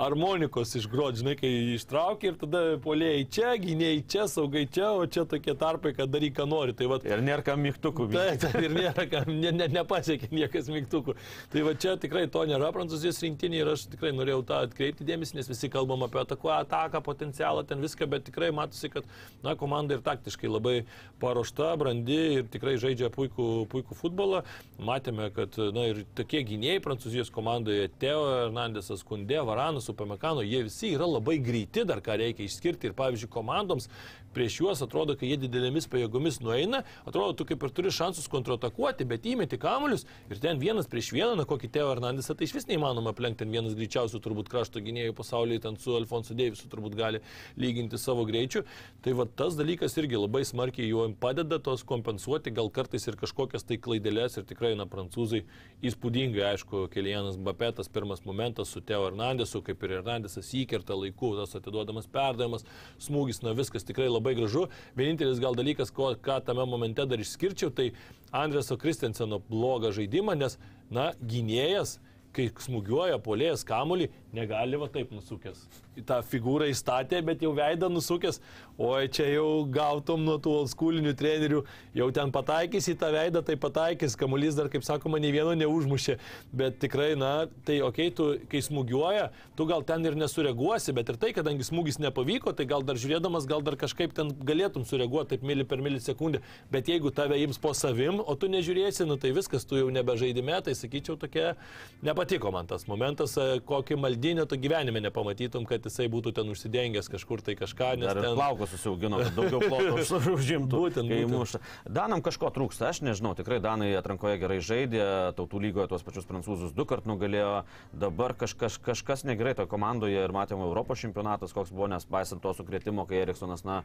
harmonikos išgroti, žinai, kai ištraukia ir tada polėjai čia, gynėjai čia, saugai čia, o čia tokie tarpai, kad daryk, ką nori. Tai vat, Ir nėra kam mygtukų. Taip, taip, ir nėra, kam- ne, ne, nepasiekė niekas mygtukų. Tai va čia tikrai to nėra prancūzijos rinktinė ir aš tikrai norėjau tą atkreipti dėmesį, nes visi kalbam apie ataku, ataką, potencialą, ten viską, bet tikrai matosi, kad na, komanda ir taktiškai labai paruošta, brandi ir tikrai žaidžia puikų, puikų futbolą. Matėme, kad na, ir tokie gynėjai prancūzijos komandoje, Teo Hernandesas, Kundė, Varanas, Upamekano, jie visi yra labai greiti, dar ką reikia išskirti. Ir pavyzdžiui, komandoms prieš juos atrodo, kai jie didelėmis pajėgomis nueina, atrodo, tu kaip ir turi šansus kontratakuoti, bet įmeti kamuolius ir ten vienas prieš vieną, na kokį Teo Hernandesą, tai iš vis neįmanoma aplenkti, ten vienas greičiausių turbūt krašto gynėjų pasaulyje, ten su Alfonso Deivisu turbūt gali lyginti savo greičiu. Tai va tas dalykas irgi labai smarkiai juo padeda tos kompensuoti, gal kartais ir kažkokias tai klaidelės ir tikrai, na, prancūzai įspūdingai, aišku, Kelianas Bapetas pirmas momentas su Teo Hernandesu, kaip ir Hernandesas įkerta laiku, tas atiduodamas perdavimas, smūgis, na viskas tikrai labai gražu. Vienintelis gal dalykas, ko, ką tame momente dar išskirčiau, tai Andreso Kristenseno blogą žaidimą, nes, na, gynėjas kai smūgiuoja polėjas kamuolį, Negali va taip nusukęs. Į tą figūrą įstatė, bet jau veidą nusukęs, oi čia jau gautum nuo tų oldschoolinių trenerių, jau ten pataikys į tą veidą, tai pataikys, kamuolys dar, kaip sakoma, nei vieno neužmušė. Bet tikrai, na, tai okei, okay, tu, kai smūgiuoja, tu gal ten ir nesureaguosi, bet ir tai, kadangi smūgis nepavyko, tai gal dar žiūrėdamas, gal dar kažkaip ten galėtum sureaguoti taip mili per milisekundę. Bet jeigu tave ims po savim, o tu nežiūrėsi, nu tai viskas, tu jau nebežaidime, tai sakyčiau, tokia nepatiko man tas momentas, e, kokį maldinę tu gyvenime nepamatytum, kad jisai būtų ten užsidengęs kažkur tai kažką. Ir ten... plaukus susiaugino, kad daugiau ploto už- <laughs> užimtų. Būtent, būtent. Danam kažko trūksta, aš nežinau, tikrai Danai atrankoje gerai žaidė, tautų lygoje tuos pačius prancūzus du kart nugalėjo, dabar kažkas, kažkas negerai toje komandoje ir matėme Europos čempionatas, koks buvo, nes paisant to sukrėtimo, kai Eriksonas, na,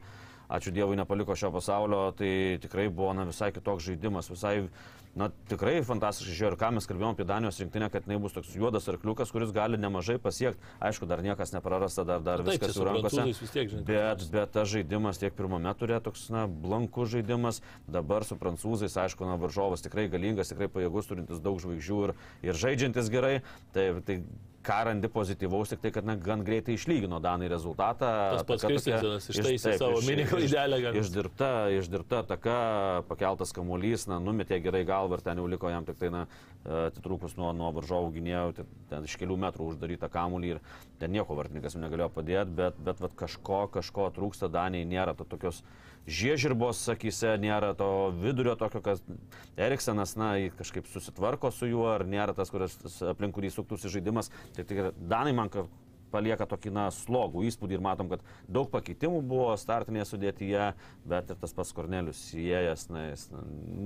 ačiū Dievui, nepaliko šio pasaulio, tai tikrai buvo, na, visai kitoks žaidimas, visai, na, tikrai fantastiškai žiūrėjau ir ką mes kalbėjome apie Danijos rinktinę, kad jinai bus toks juodas arkliukas, kuris gali nemažai pasiekti. Aišku, dar niekas neprarasta, dar, dar Taip, viskas jų rankose. tiek, žinai, Bet, bet tas žaidimas tiek pirmame turėjo toks, na, blankus žaidimas, dabar su prancūzais, aišku, na, varžovas tikrai galingas, tikrai pajėgus, turintis daug žvaigždžių ir, ir žaidžiantis gerai. Tai, tai ką randi pozityvaus, tik tai, kad na, gan greitai išlygino Danai rezultatą. Tas pats iš- ištaisė savo iš- mini iš- klaidelę, galima Išdirbta, išdirbta taka, pakeltas kamuolys, na, numetė gerai galvą ir ten jau liko jam tik tai, na, atitrūkus nuo, nuo varžovų gynėjų, ten, ten iš kelių metrų uždaryta kamuolį ir ten nieko vartininkas negalėjo padėti, bet, bet vat, kažko, kažko trūksta Danijai, nėra to tokios žiežirbos, sakyse, nėra to vidurio tokio, kad Eriksenas, na, kažkaip susitvarko su juo, ar nėra tas, kuris aplink kurį suktųsi žaidimas. Tai tikrai Danai man palieka tokį, na, slogų įspūdį ir matom, kad daug pakeitimų buvo startinėje sudėtyje, bet ir tas pats Kornelius įėjęs, na, jis na,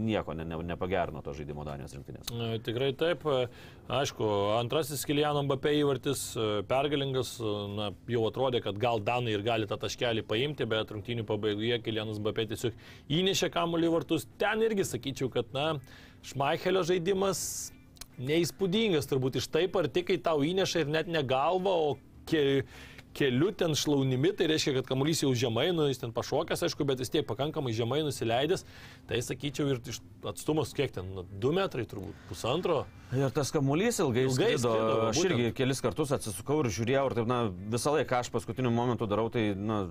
nieko ne, ne, nepagerino to žaidimo Danijos rinktinės. E, Tikrai taip. Aišku, antrasis Kiliano Mbappé įvartis pergalingas, na, jau atrodė, kad gal Danai ir gali tą taškelį paimti, bet rungtynių pabaigoje Kilianas Mbappé tiesiog įnešė kamuolį į vartus. Ten irgi sakyčiau, kad, na, Šmaichelio žaidimas neįspūdingas, turbūt iš taip ar tik, kai tau įneša ir net ne galva, o ke, keliu ten šlaunimi, tai reiškia, kad kamuolys jau žemai, nu, jis ten pašokęs, aišku, bet vis tiek pakankamai žemai nusileidęs, tai sakyčiau ir iš atstumus kiek ten, 2 metrai turbūt, pusantro. Ir tas kamuolys ilgai, Ilgai skrido. skrido, Aš irgi kelis kartus atsisukau ir žiūrėjau, ir taip, na, visą laiką, ką aš paskutiniu momentu darau, tai, na,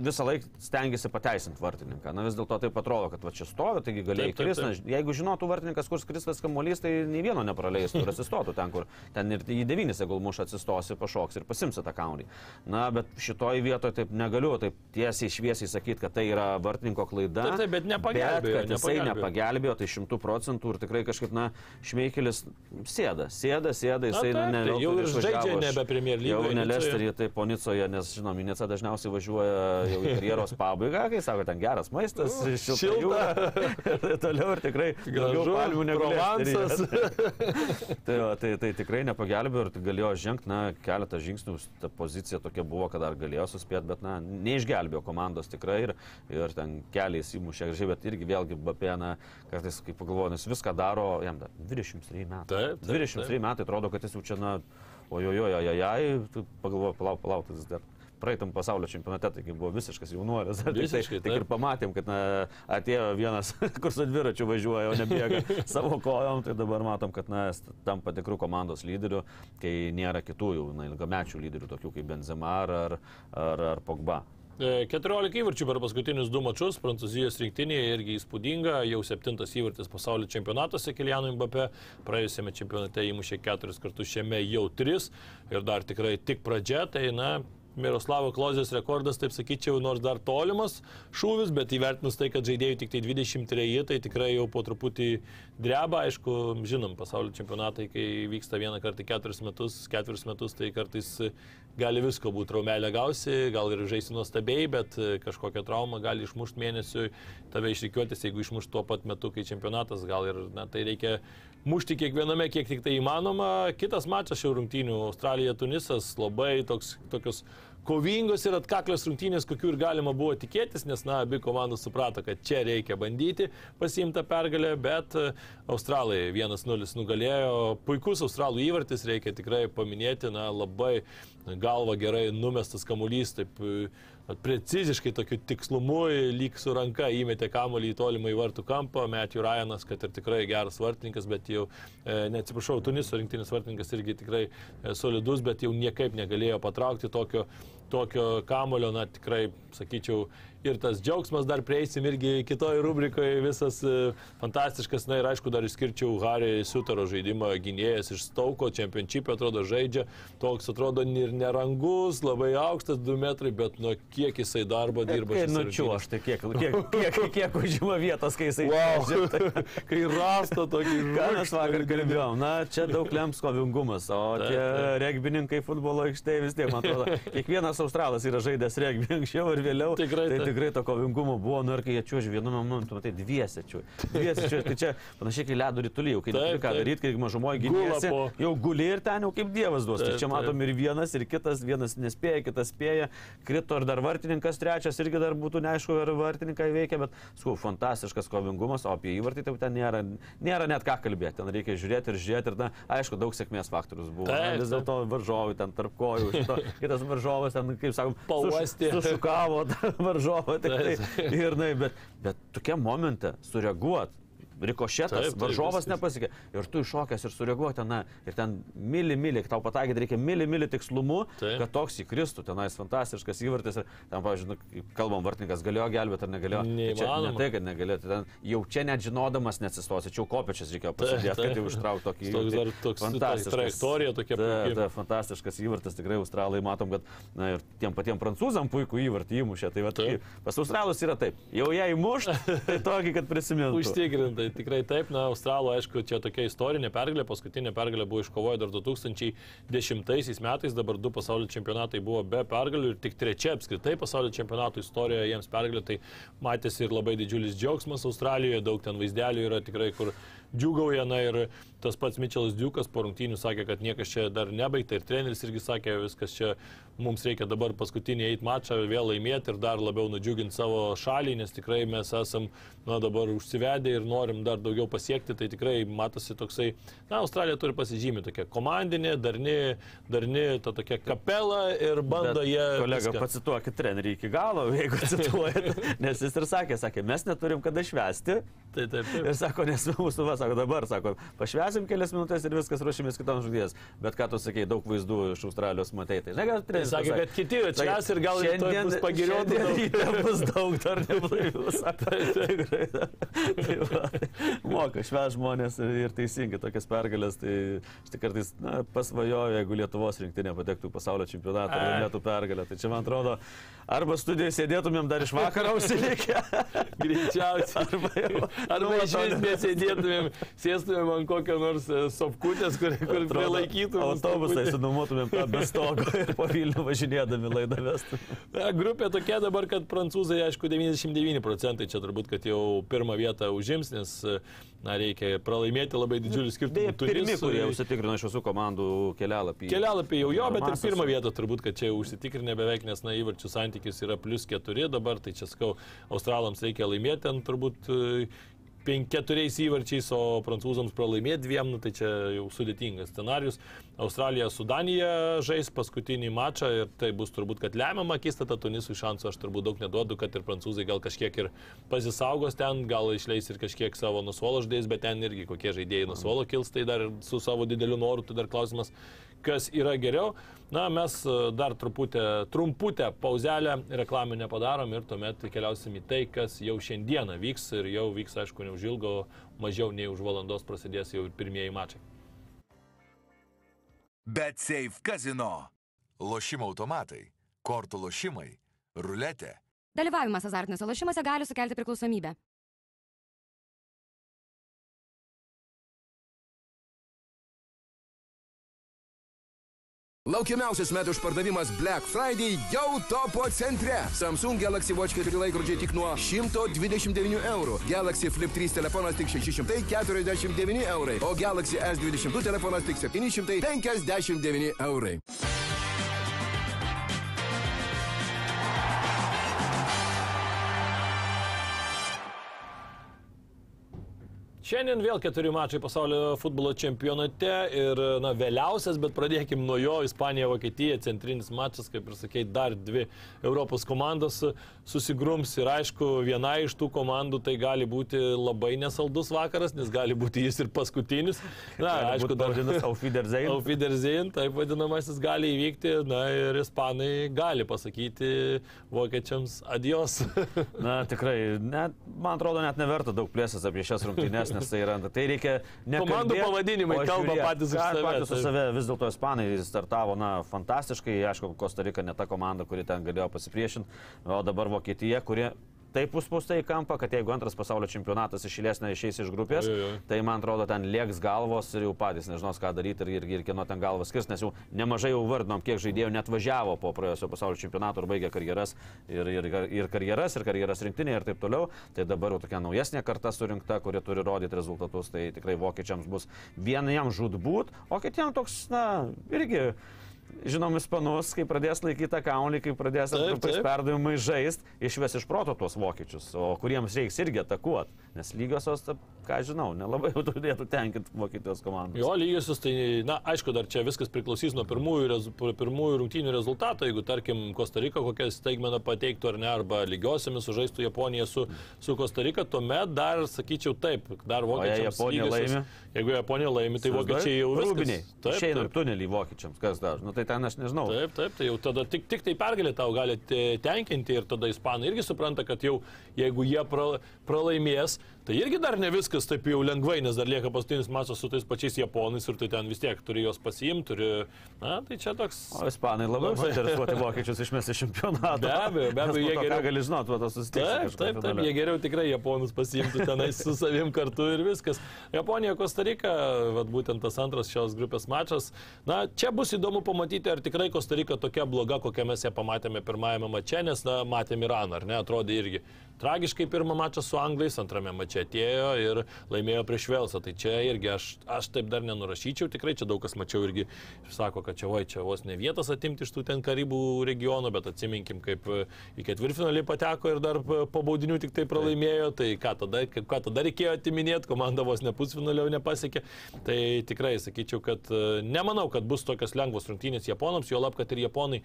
visą laiką stengiasi pateisinti vartininką. Na vis dėlto taip atrodo, kad va čia stovi, taigi taip, kristi. Na, Jeigu žinotų vartininkas, kur skris tas kamuolys, tai nei vieno nepraleistų ir atsistotų ten, kur ten ir į devynis, jeigu muša atsistosi, pašoks ir pasimsi tą kamuolį. Na, bet šitoje vietoje taip negaliu taip tiesiai šviesiai sakyti, kad tai yra vartininko klaida. Taip, taip, bet nepagelbėjo, Bet, kad jisai nepagelbėjo. nepagelbėjo, tai šimtų procentų ir tikrai kažkaip, na, šmeikelis sėda, sėda, sėda, jisai ne, tai jau ir žaidžia nebe Premier Jau lygoje, ne Nicoje. Lesterį, tai po Nicoje, nes, žinom, į Nicą dažniausiai važiuoja jau karjeros pabaigą, kai sako, ten geras maistas, šilta šilta. ir <laughs> toliau ir tikrai daugiau palmių negu. Lesteryje. <laughs> tai, va, tai, tai tikrai nepagelbėjo ir galėjo žengti, na, keletą žingsnių, ta pozicija tokia buvo, kad dar galėjo suspėti, bet, na, neišgelbėjo komandos tikrai ir, ir ten keliais įmušė gražiai, bet irgi vėlgi Bapena, kartais, kaip pagalvoju, jis viską daro, jam dar 23 metai. Taip, taip, 23 taip. metai atrodo, kad jis jau čia, na, ojojojojojai, tu pagalvoju, palauk, palauk, jis dar praeitam pasaulio čempionate, taigi buvo visiškas jaunuolis. Tai, Visiškai, tik ir taip. pamatėm, kad na, atėjo vienas, <laughs> kur su dviračiu važiuoja, o nebėga <laughs> savo kojom, tai dabar matom, kad na, jis tampa tikrų komandos lyderių, kai nėra kitų jau na, ilgamečių lyderių, tokių kaip Benzema ar, ar, ar, Pogba. E, 14 įvarčių per paskutinius du mačius Prancūzijos rinktinėje irgi įspūdinga, jau septintas įvartis pasaulio čempionatuose Kilianui Mbappé, praėjusiame čempionate įmušė keturis kartus, šiame jau tris ir dar tikrai tik pradžia, tai na, Miroslavo Klozės rekordas, taip sakyčiau, nors dar tolimas šūvis, bet įvertinus tai, kad žaidėjų tik tai 23, tai tikrai jau po truputį dreba, aišku, žinom, pasaulio čempionatai, kai vyksta vieną kartą keturis metus, keturis metus, tai kartais gali visko būti, raumelė gausi, gal ir žaisti nuostabiai, bet kažkokią traumą gali išmušti mėnesiui, tave išrikiuotis, jeigu išmušti tuo pat metu, kai čempionatas, gal ir na, tai reikia mušti kiekviename, kiek tik tai įmanoma. Kitas mačas šių rungtynių - Australija-Tunisas, labai toks, tokios kovingos ir atkaklios rungtynės, kokių ir galima buvo tikėtis, nes, na, abi komandos suprato, kad čia reikia bandyti pasiimti pergalę, bet e, Australai 1-0 nugalėjo, puikus Australų įvartis, reikia tikrai paminėti, na, labai galva gerai numestas kamuolys, taip preciziškai tokiu tikslumu, lyg su ranka įmetė kamuolį į tolimą į vartų kampą, Matthew Ryanas, kad ir tikrai geras vartininkas, bet jau, e, neatsiprašau, Tuniso rinktinis vartininkas irgi tikrai e, solidus, bet jau niekaip negalėjo patraukti tokio, tokio kamulio, na tikrai, sakyčiau, ir tas džiaugsmas dar prieisim irgi kitoje rubrikoje, visas e, fantastiškas, na ir aišku, dar išskirčiau Harry Sutaro žaidimą gynėjas iš Stauko, čempionšipė atrodo žaidžia, toks atrodo ir nerangus, labai aukštas 2 metrai, bet nuo kiek jisai darbo dirba. Šiose nučiu, aš tai kiek, kiek, <laughs> kiek, kiek užima vietos, kai jisai... Wow. žinai, <laughs> Kai rasta tokį Ką mes vakar kalbėjom? Na, čia daug lems kovingumas, o Taip, tie taip. regbininkai futbolo aikštėje vis tiek, man atrodo, kiekvienas australas yra žaidęs regbį anksčiau ir vėliau. Tikrai tai. Tikrai to kovingumo buvo, nu ir kai jie čiūži vienu momentu, matai, dviese čiūži. Dviese čiūži, tai čia panašiai kaip ledo rytulį, jau kai neturi ką daryti, kai gynėsi, po- jau guli ir ten jau kaip dievas duos. Tai čia matom ir vienas, ir kitas, vienas nespėja, kitas spėja, krito ir dar vartininkas trečias, irgi dar būtų neaišku, ar vartininkai veikia, bet, sku, fantastiškas kovingumas, o apie įvartį tai ten nėra, nėra net ką kalbėti, ten reikia žiūrėti ir žiūrėti ir, na, aišku, daug sėkmės faktorius buvo. Vis dėlto varžovai ten tarp kojų, šito, kitas varžovas ten, kaip sakom, Pauostė. suš- sušukavo tą <laughs> varžovą, tik tai, ir, na, bet, bet tokiam momente sureaguot. Rikošetas, varžovas nepasiekė. Ir tu iššokęs ir sureaguoji ten, na, ir ten mili, mili, tau pataikyti reikia mili, mili tikslumu, Taip. kad toks įkristų, tenais fantastiškas įvartis. Ir ten, pavyzdžiui, nu, kalbam, vartininkas galėjo gelbėti ar negalėjo. Tai čia. Ne tai, kad negalėjo, tai ten jau čia net žinodamas neatsistosi, čia jau kopečias reikėjo pasidėti, kad jau ištraukti tokį Toks dar toks- ta trajektorija tokia ta, fantastiškas įvartis, tikrai australai matom, kad na, ir tiem patiem prancūzam puikų įvartį įmušė. Tai va, Taip. pas australus yra taip, jau ją įmušt, <laughs> tai tokį, kad prisimintų. Užtikrintai, tikrai taip. Na, Australų, aišku, čia tokia istorinė pergalė. Paskutinė pergalė buvo iškovoję dar 2010 metais, dabar du pasaulio čempionatai buvo be pergalių ir tik trečia apskritai pasaulio čempionato istorijoje jiems pergalė. Tai matėsi ir labai didžiulis džiaugsmas Australijoje, daug ten vaizdelių yra tikrai, kur džiugauja. Na ir tas pats Mitčelas Diukas po rungtynių sakė, kad niekas čia dar nebaigta ir treneris irgi sakė, viskas čia mums reikia dabar paskutinį eiti mačą, vėl laimėti ir dar labiau nudžiuginti savo šalį, nes tikrai mes esam na, dabar užsivedę ir norim dar daugiau pasiekti, tai tikrai matosi toksai, na, Australija turi pasižymį tokia komandinė, darni, darni ta tokia kapela ir bando Bet, jie... Kolega, viską- pacituokit trenerį iki galo, <laughs> jeigu cituojat. Nes jis ir sakė, sakė, mes neturim kada švesti. Tai taip, taip. Ir sako, nes mūsų, va, sako, dabar, sako, pašvesim kelias minutės ir viskas ruošimės kitam žudės. Bet ką tu sakei, daug vaizdų iš Australijos matei. Tai, žinai, gal treneris sakė, kad kiti atšvęs ir gal šiandien bus pagirioti šiandien bus daug dar da. <laughs> Tai va, Moka šves žmonės ir, ir teisingai tokias pergalės. Tai aš tik kartais na, pasvajoju, jeigu Lietuvos rinktinė patektų pasaulio čempionatą ir Ai. laimėtų pergalę. Tai čia man atrodo, arba studijoje sėdėtumėm dar iš vakaro užsilikę. <laughs> Greičiausiai. Arba jau. Arba Nu, iš vis nesėdėtumėm, sėstumėm ant kokio nors e, sopkutės, kur, kur prilaikytumėm. Sunumotumėm tą be stogo ir po <laughs> Vilnių važinėdami laidą vestumėm. Na, grupė tokia dabar, kad prancūzai, aišku, 99 procentai čia turbūt, kad jau pirmą vietą užims, nes, na, reikia pralaimėti labai didžiulį skirtumą. Beje, pirmi, kurie užsitikrino iš visų komandų kelialapį. Kelialapį jau jo, bet ir pirmą vietą turbūt, kad čia užsitikrinę beveik, nes na įvarčių santykis yra plus keturi dabar, tai čia skau, australams reikia laimėti ten turbūt keturiais įvarčiais, o prancūzams pralaimėti dviem, nu, tai čia jau sudėtingas scenarius. Australija su Danija žais paskutinį mačą ir tai bus turbūt, kad lemiama akistata Tunisų šansų aš turbūt daug neduodu, kad ir prancūzai gal kažkiek ir pasisaugos ten, gal išleis ir kažkiek savo nusuolo žaidėjus, bet ten irgi kokie žaidėjai nusuolo kils, tai dar su savo dideliu noru, tai dar klausimas, kas yra geriau. Na, mes e, dar truputę, trumputę pauzelę reklaminę padarom ir tuomet keliausim į tai, kas jau šiandieną vyks ir jau vyks, aišku, neužilgo, mažiau nei už valandos prasidės jau ir pirmieji mačai. Bet Safe Casino. Lošimo automatai, kortų lošimai, ruletė. Dalyvavimas azartiniuose lošimuose gali sukelti priklausomybę. Laukiamiausias metų išpardavimas Black Friday jau topo centre. Samsung Galaxy Watch 4 laikrodžiai tik nuo 129 eurų. Galaxy Flip 3 telefonas tik 649 eurai. O Galaxy S22 telefonas tik 759 eurai. Šiandien vėl keturi mačai pasaulio futbolo čempionate ir, na, vėliausias, bet pradėkim nuo jo, Ispanija, Vokietija, centrinis mačas, kaip ir sakei, dar dvi Europos komandos susigrums ir aišku, viena iš tų komandų tai gali būti labai nesaldus vakaras, nes gali būti jis ir paskutinis. Na, aišku, dar Vadinas Aufiderzein. <laughs> Aufiderzein, taip vadinamasis, gali įvykti, na ir ispanai gali pasakyti vokiečiams adios. Na, tikrai, net, man atrodo, net neverta daug plėsas apie šias rungtynes, <laughs> nes tai yra, tai reikia ne Komandų pavadinimai kalba patys už save, Patys už taip. save. Vis dėlto ispanai startavo, na, fantastiškai, aišku, Kostarika ne ta komanda, kuri ten galėjo pasipriešinti, o dabar Vokietija, kurie taip užspausta į kampą, kad jeigu antras pasaulio čempionatas išėlės neišeis iš grupės, oi, oi. tai man atrodo ten lieks galvos ir jau patys nežinos, ką daryti ir, ir, ir kieno ten galvas skirs, nes jau nemažai jau vardinom, kiek žaidėjų net važiavo po praėjusio pasaulio čempionato ir baigė karjeras ir, ir, ir karjeras, ir karjeras rinktinėje ir taip toliau. Tai dabar jau tokia naujesnė karta surinkta, kuri turi rodyti rezultatus, tai tikrai vokiečiams bus vieniems žudbūt, o kitiems toks, na, irgi žinom ispanus, kai pradės laikyti tą kaunį, kai pradės Taip, taip. perdavimai žaisti, išves iš proto tuos vokiečius, o kuriems reiks irgi atakuoti. Nes lygiosios, ką žinau, nelabai jau turėtų tenkinti Vokietijos komandos. Jo lygiosius, tai, na, aišku, dar čia viskas priklausys nuo pirmųjų, rezu, pirmųjų rungtynių rezultato. Jeigu, tarkim, Kostarika kokią staigmeną pateiktų ar ne, arba lygiosiamis sužaistų Japonija su, su Kostarika, tuomet dar, sakyčiau, taip, dar vokiečiai. Japonija laimi? Jeigu Japonija laimi, tai vokiečiai jau Rūbiniai. viskas. Taip, Išeina taip. tunelį vokiečiams, kas dar. Nu tai ten aš nežinau. Taip, taip, tai jau tada tik, tik tai pergalė tau gali te- tenkinti ir tada ispanai irgi supranta, kad jau jeigu jie pra, pralaimės, tai irgi dar ne viskas taip jau lengvai, nes dar lieka paskutinis mačas su tais pačiais japonais ir tu ten vis tiek turi juos pasiimti, turi, na, tai čia toks... O ispanai labiau Labai. suinteresuoti <laughs> vokiečius išmesti iš čempionato. Be abejo, be abejo, jie geriau- gali žinoti, va tas susitikimas. Taip, taip, taip, jie geriau tikrai japonus pasiimtų tenais su savim kartu ir viskas. Japonija, Kostarika, vat būtent tas antras šios grupės mačas. Na, čia bus įdomu pamatyti, ar tikrai Kostarika tokia bloga, kokią mes ją pamatėme pirmajame mače, nes, na, matėme Iraną, ar ne, atrodė irgi tragiškai pirmą mačą su Anglais, antrame mače atėjo ir laimėjo prieš Velsą. Tai čia irgi aš, aš taip dar nenurašyčiau, tikrai čia daug kas mačiau irgi sako, kad čia, oi, čia vos ne vietas atimti iš tų ten Karibų regionų, bet atsiminkim, kaip e, į ketvirtfinalį pateko ir dar po baudinių tik tai pralaimėjo, tai ką tada, ką tada reikėjo atiminėti, komanda vos ne pusfinalio nepasiekė. Tai tikrai sakyčiau, kad e, nemanau, kad bus tokios lengvos rungtynės japonams, jo lab, kad ir japonai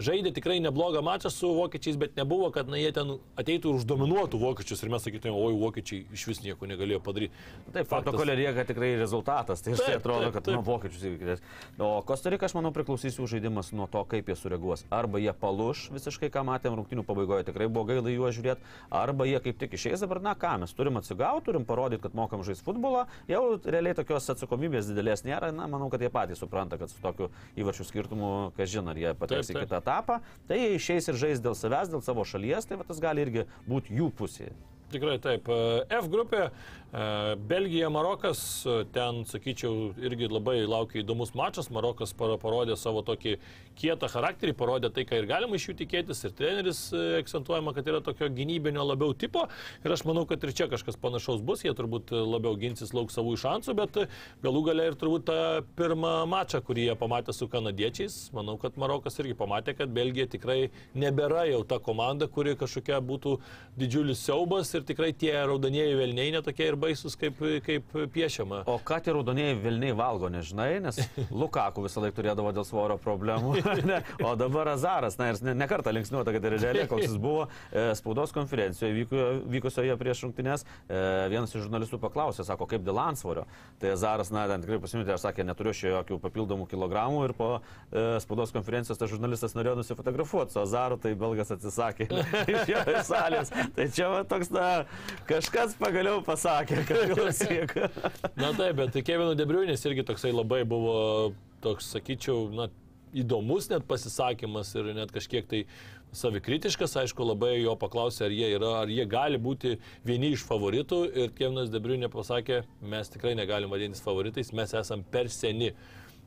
žaidė tikrai neblogą mačą su vokiečiais, bet nebuvo, kad na, jie ten ateitų ir uždominuotų vokiečius ir mes sakytume, oi, vokiečiai iš vis nieko negalėjo padaryti. Taip, protokolė lieka tikrai rezultatas. Tai Taip, štai atrodo, taip, kad taip. nuo vokiečius įvykdės. O Kostarika, aš manau, priklausys jų žaidimas nuo to, kaip jie sureaguos. Arba jie paluš visiškai, ką matėm rungtinių pabaigoje, tikrai buvo gaila juos žiūrėti, arba jie kaip tik išeis dabar, na ką, mes turim atsigauti, turim parodyti, kad mokam žaisti futbolą. Jau realiai tokios atsakomybės didelės nėra, na, manau, kad jie patys supranta, kad su tokiu įvarčių skirtumu, kas žino, ar jie pateks Taip, į taip. kitą etapą, tai jie išeis ir žais dėl savęs, dėl savo šalies, tai va, tas gali irgi būti jų pusėje. Tikrai taip. E, F grupė, e, Belgija, Marokas, e, ten, sakyčiau, irgi labai laukia įdomus mačas. Marokas parodė savo tokį kietą charakterį, parodė tai, ką ir galima iš jų tikėtis. Ir treneris akcentuojama, kad yra tokio gynybinio labiau tipo. Ir aš manau, kad ir čia kažkas panašaus bus. Jie turbūt labiau ginsis lauk savų šansų, bet galų gale ir turbūt tą pirmą mačą, kurį jie pamatė su kanadiečiais. Manau, kad Marokas irgi pamatė, kad Belgija tikrai nebėra jau ta komanda, kuri kažkokia būtų didžiulis siaubas ir tikrai tie raudonieji velniai netokie ir baisus, kaip, kaip piešiama. O ką tie raudonieji Vilniai valgo, nežinai, nes <laughs> Lukaku visą laiką turėdavo dėl svorio problemų. <laughs> ne, o dabar Azaras, na ir ne, ne kartą linksniuota, kad ir realiai, koks jis buvo e, spaudos konferencijoje vyko, vykusioje prieš rungtynės, e, vienas iš žurnalistų paklausė, sako, kaip dėl ansvorio. Tai Azaras, na, ten tikrai pasimitė, aš sakė, neturiu šio jokių papildomų kilogramų ir po e, spaudos konferencijos tas žurnalistas norėjo nusifotografuoti su Azaru, tai belgas atsisakė <laughs> iš jo salės. Tai čia va, toks, na, kažkas pagaliau pasakė, kad klausyk. Na taip, bet Kevino Debriunis irgi toksai labai buvo, toks, sakyčiau, na, įdomus net pasisakymas ir net kažkiek tai savikritiškas, aišku, labai jo paklausė, ar jie, yra, ar jie gali būti vieni iš favoritų ir Kevinas Debriunė pasakė, mes tikrai negalim vadintis favoritais, mes esam per seni.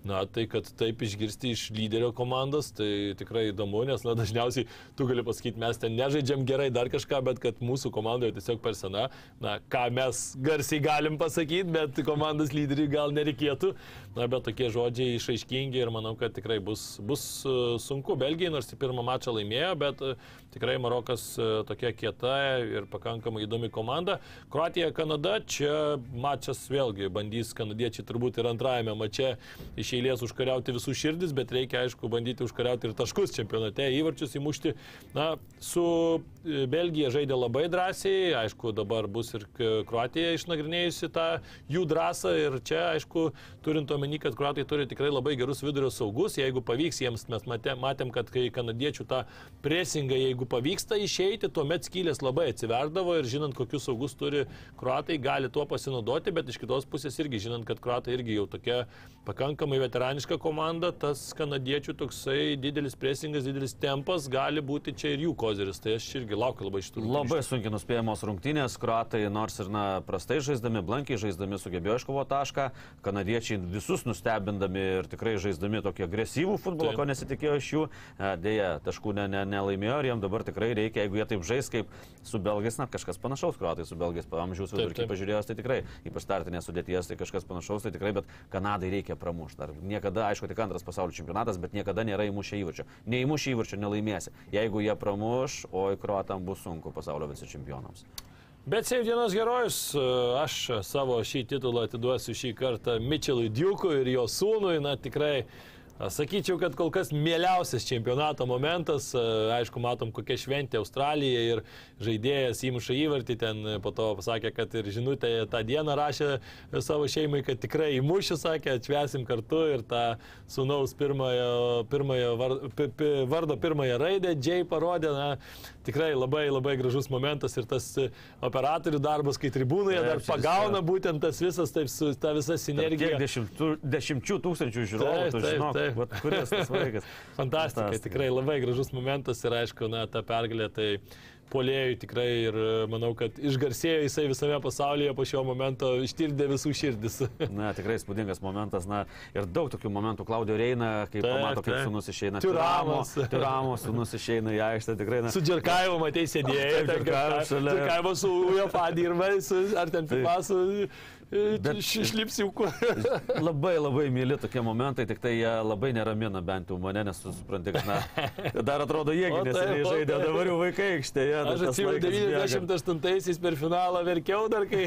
Na, tai kad taip išgirsti iš lyderio komandos, tai tikrai įdomu, nes, na, dažniausiai tu gali pasakyti, mes ten nežaidžiam gerai dar kažką, bet kad mūsų komandoje tiesiog per sena, na, ką mes garsiai galim pasakyti, bet komandos lyderiui gal nereikėtų. Na, bet tokie žodžiai išaiškingi ir manau, kad tikrai bus, bus e, sunku. Belgijai nors į pirmą mačą laimėjo, bet e, tikrai Marokas e, tokia kieta ir pakankamai įdomi komanda. Kroatija, Kanada, čia mačas vėlgi bandys kanadiečiai turbūt ir antrajame mače iš eilės užkariauti visų širdis, bet reikia aišku bandyti užkariauti ir taškus čempionate, įvarčius įmušti. Na, su e, Belgija žaidė labai drąsiai, aišku, dabar bus ir Kroatija išnagrinėjusi tą jų drąsą ir čia, aišku, turint omeny, kad Kroatai turi tikrai labai gerus vidurio saugus, jeigu pavyks jiems, mes matėm, matėm kad kai kanadiečių tą presingą, jeigu pavyksta išeiti, tuomet skylės labai atsiverdavo ir žinant, kokius saugus turi Kroatai, gali tuo pasinaudoti, bet iš kitos pusės irgi žinant, kad Kroatai irgi jau tokia pakankamai veteraniška komanda, tas kanadiečių toksai didelis presingas, didelis tempas gali būti čia ir jų kozeris. Tai aš irgi laukiu labai šitų rungtynių. Labai sunkiai nuspėjamos rungtynės, kruatai nors ir na, prastai žaisdami, blankiai žaisdami sugebėjo iškovoti tašką, kanadiečiai visus nustebindami ir tikrai žaisdami tokį agresyvų futbolą, Taip. ko nesitikėjo iš jų, E, dėja, taškų ne, ne, nelaimėjo ir jiems dabar tikrai reikia, jeigu jie taip žais kaip su belgais, na kažkas panašaus, kruatai su belgais, amžiaus vidurkį pažiūrėjęs, tai tikrai, ypač startinės sudėties, tai kažkas panašaus, tai tikrai, bet Kanadai reikia pramušti. Dar niekada, aišku, tik antras pasaulio čempionatas, bet niekada nėra įmušę įvarčio. Neįmušę įvarčio nelaimėsi. Jeigu jie pramuš, oi kruatam bus sunku pasaulio vicečempionams. Bet Save dienos herojus, aš savo šį titulą atiduosiu šį kartą Mitchellui Dukui ir jo sūnui, na tikrai. a, Sakyčiau, kad kol kas mieliausias čempionato momentas, aišku, matom kokia šventė Australija ir žaidėjas įmuša įvartį, ten e, po to pasakė, kad ir žinutė tą dieną rašė e, savo šeimai, kad tikrai įmušiu, sakė, atšvesim kartu ir tą sūnaus pirmojo, pirmojo var, pi, pi, vardo pirmąją raidę, Džiai parodė, na, tikrai labai labai gražus momentas ir tas e, operatorių darbas, kai tribūnoje Taip, dar pagauna būtent tas visas, taip, su ta visa Kiek sinergija. dešimtų, dešimčių tūkstančių žiūrovų, Taip, tu taip, žinok, taip. vat kuris tas vaikas. <laughs> Fantastika, Fantastika. tikrai labai gražus momentas ir aišku, na, ta pergalė tai polėjui tikrai ir e, manau, kad išgarsėjo jisai visame pasaulyje po šio momento, ištirdė visų širdis. <laughs> Na, tikrai spūdingas momentas, na, ir daug tokių momentų. Klaudio Reina, kai Taip, pamato, kaip sunus išeina. Tiuramas. Tiuramo sunus išeina į aikštę, tikrai, na. Su Džerkaivu matei sėdėjai. Džerkaivo su UEFA dirba, ar ten Taip. Su Bet- išlipsiuku. <laughs> Labai labai myli tokie momentai, tik tai jie labai neramina bent jau mane, nes supranti, kad, na, <laughs> dar atrodo jie taip, neseniai o žaidė, taip. dabar jau vaikai aikštėje. Aš atsimenu laikas bėga. 98-aisiais per finalą verkiau dar, kai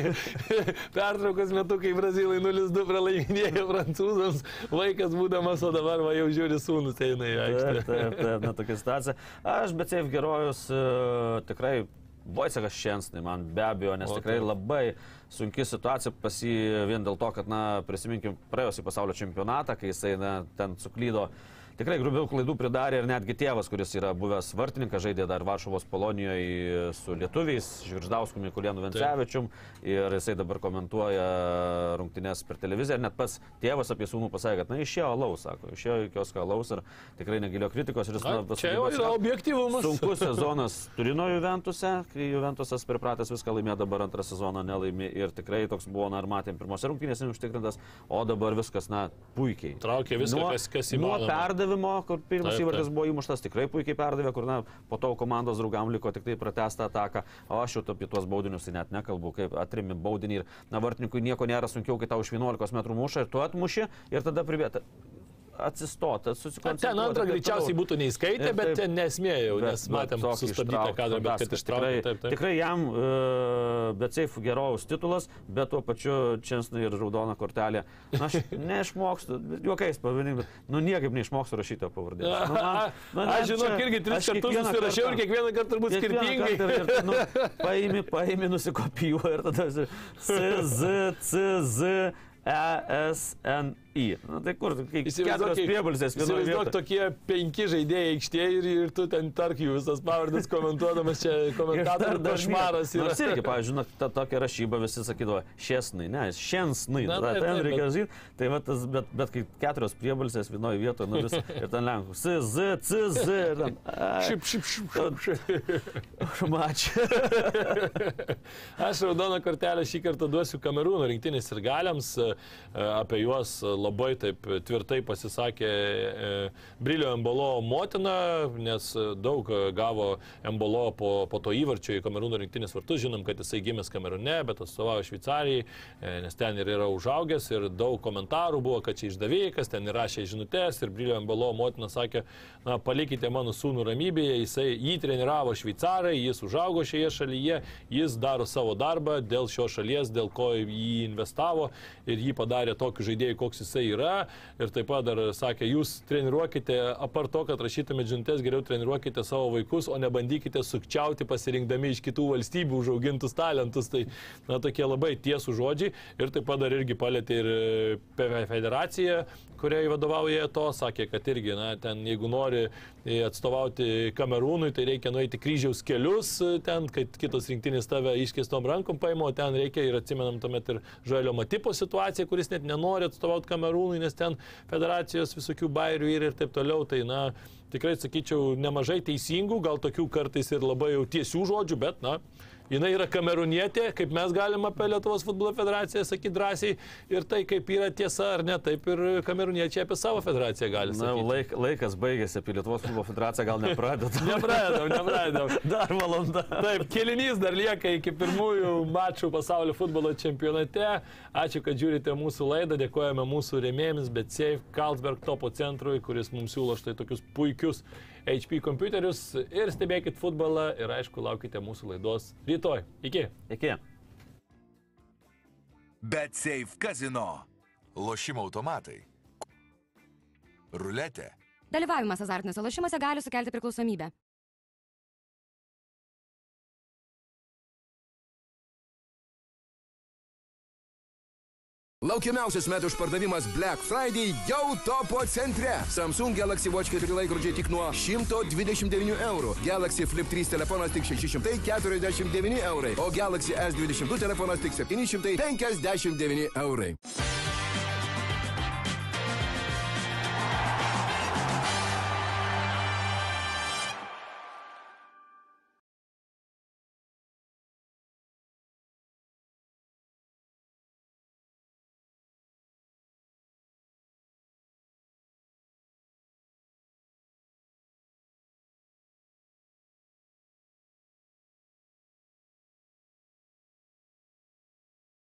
<laughs> pertraukos metu, kai brazilai 0-2 pralaiminėjo prancūzams, vaikas būdamas, o dabar va, jau žiūri sūnus eina į Taip, aikštę. taip, taip, na tokia situacija. Aš, bet Seif gerojus, e, tikrai Boisekas Šensnai, man be abejo, nes O, tikrai taip. labai sunki situacija pas jį vien dėl to, kad, na, prisiminkim praėjusį pasaulio čempionatą, kai jisai, na, ten suklydo. Tikrai grubiau klaidų pridarė ir netgi tėvas, kuris yra buvęs vartininkas, žaidė dar Varšuvos kolonijoje su lietuviais, Žvirždausku, Mikulėnu Vencevičium. Ir jisai dabar komentuoja rungtynės per televiziją. Ir net pats tėvas apie sūnų pasakė, kad, na, išėjo alaus, sako, išėjo jokios alaus ir tikrai negilio kritikos. Ir jis, Na, na, čia jau yra objektyvumas. Sunkus <laughs> sezonas Turino Juventuse, kai Juventusas pripratęs viską laimėjo, dabar antrą sezoną nelaimė ir tikrai toks buvo, na, ir matėm, pirmose rungtynėse neužtikrintas, o dabar viskas, na, puikiai. Traukė viską, kas, kas Nuo įmanoma. Perdavimo, kur pirmas Taip, įvartis taip. buvo įmuštas, tikrai puikiai perdavė, kur, na, po to komandos draugam liko tik tai pratestą ataką, o aš jau apie tuos baudinius tai net nekalbu, kaip atrimi baudinį ir, na, vartininkui nieko nėra sunkiau, kai tau iš 11 metrų muša ir tu atmuši ir tada privėta. Atsistoti, susikoncentruoti. Ten antrą greičiausiai būtų neįskaitę, bet ten nesmėjau, nes Bet- matėm sustabdytą kadrą, bet kad ištraukė. Tikrai, Taip, taip. tikrai jam, uh, bet Seif gerojaus titulas, bet tuo pačiu Čensnai ir raudona kortelė. Na, aš <laughs> neišmokstu, juokais pavadinkim, bet nu niekaip neišmokstu rašyti jo pavardės. Nu, man- <laughs> nu, ne, Aš žinau, irgi tris kartus kiekvieną susirašiau kartą- ir kiekvieną kartą turbūt skirtingai. kartą Ir, nu, <laughs> paimi, paimi, nusikopijuoji ir tada esi C, Z, C, I. Na, tai kur, kai keturios priebalsės vienoje Įsivaizduok vietoje. tokie penki žaidėjai aikštėje ir, ir tu ten tark jų visas pavardės komentuodamas čia <laughs> komentatorių košmaras yra. Nors irgi, <laughs> pavyzdžiui, na, ta tokia rašyba visi sakydavo, šiesnai, ne, šiensnai. Na, Na, ten reikia žinoti. Tai va tas, bet, bet kai keturios priebalsės vienoje vietoje, nu vis, <laughs> ir ten lenkų, S, Z, C, Z, ir ten. Šip, šip, šip, šip, šip. Mačia. Aš raudoną kortelę šį kartą duosiu Kamerūno rinktinės ir galiams. e, Apie juos labai taip tvirtai pasisakė e, Brilio Embolo motina, nes daug gavo Embolo po, po to įvarčio į Kamerūno rinktinės vartus. Žinom, kad jisai gimęs Kamerūne, bet atstovauja Šveicarijai, e, nes ten ir yra užaugęs ir daug komentarų buvo, kad čia išdavikas, ten įrašė žinutės ir Brilio Embolo motina sakė, na, palikite mano sūnų ramybėje, jisai jį treniravo Šveicarai, jis užaugo šioje šalyje, jis daro savo darbą dėl šios šalies, dėl ko jį investavo ir jį padarė tokiu žaidėju, koks jisai yra. Ir taip pat dar sakė, jūs treniruokite, apart to, kad rašytumėte žinutės, geriau treniruokite savo vaikus, o nebandykite sukčiauti pasirinkdami iš kitų valstybių užaugintus talentus. Tai na, tokie labai tiesų žodžiai. Ir taip pat dar irgi palėtė ir PV federacija, kuriai vadovauja to, sakė, kad irgi, na, ten jeigu nori e, atstovauti Kamerūnui, tai reikia nueiti kryžiaus kelius e, ten, kad kitos rinktinės tave iškestom rankom paimo, ten reikia ir atsimenam tuomet ir Žuelio Matipo situaciją, kuris net nenori atstovauti Kamerūnui, nes ten federacijos visokių bairių yra ir taip toliau. Tai, na, tikrai sakyčiau, nemažai teisingų, gal tokių kartais ir labai jau tiesių žodžių, bet, na, jinai yra kamerunietė, kaip mes galime apie Lietuvos futbolo federaciją sakyti drąsiai, ir tai kaip yra tiesa ar ne, taip ir kameruniečiai apie savo federaciją gali Na, sakyti. laik, laikas baigėsi, apie Lietuvos futbolo federaciją gal nepradedam. <laughs> Nepradedam, nepradedam. Dar valanda. Taip, kelinys dar lieka iki pirmųjų mačų pasaulio futbolo čempionate. Ačiū, kad žiūrite mūsų laidą, dėkojame mūsų rėmėjams, bet Safe Carlsberg topo centrui, kuris mums siūlo štai tokius puikius HP kompiuterius ir stebėkit futbolą ir aišku, laukite mūsų laidos rytoj. Iki. Iki. Bet Safe Casino. Lošimo automatai. Ruletė. Dalyvavimas azartiniuose lošimuose gali sukelti priklausomybę. Laukiamiausias metų išpardavimas Black Friday jau topo centre. Samsung Galaxy Watch 4 laikrodžiai tik nuo 129 eurų. Galaxy Flip 3 telefonas tik 649 eurai. O Galaxy S22 telefonas tik 759 eurai.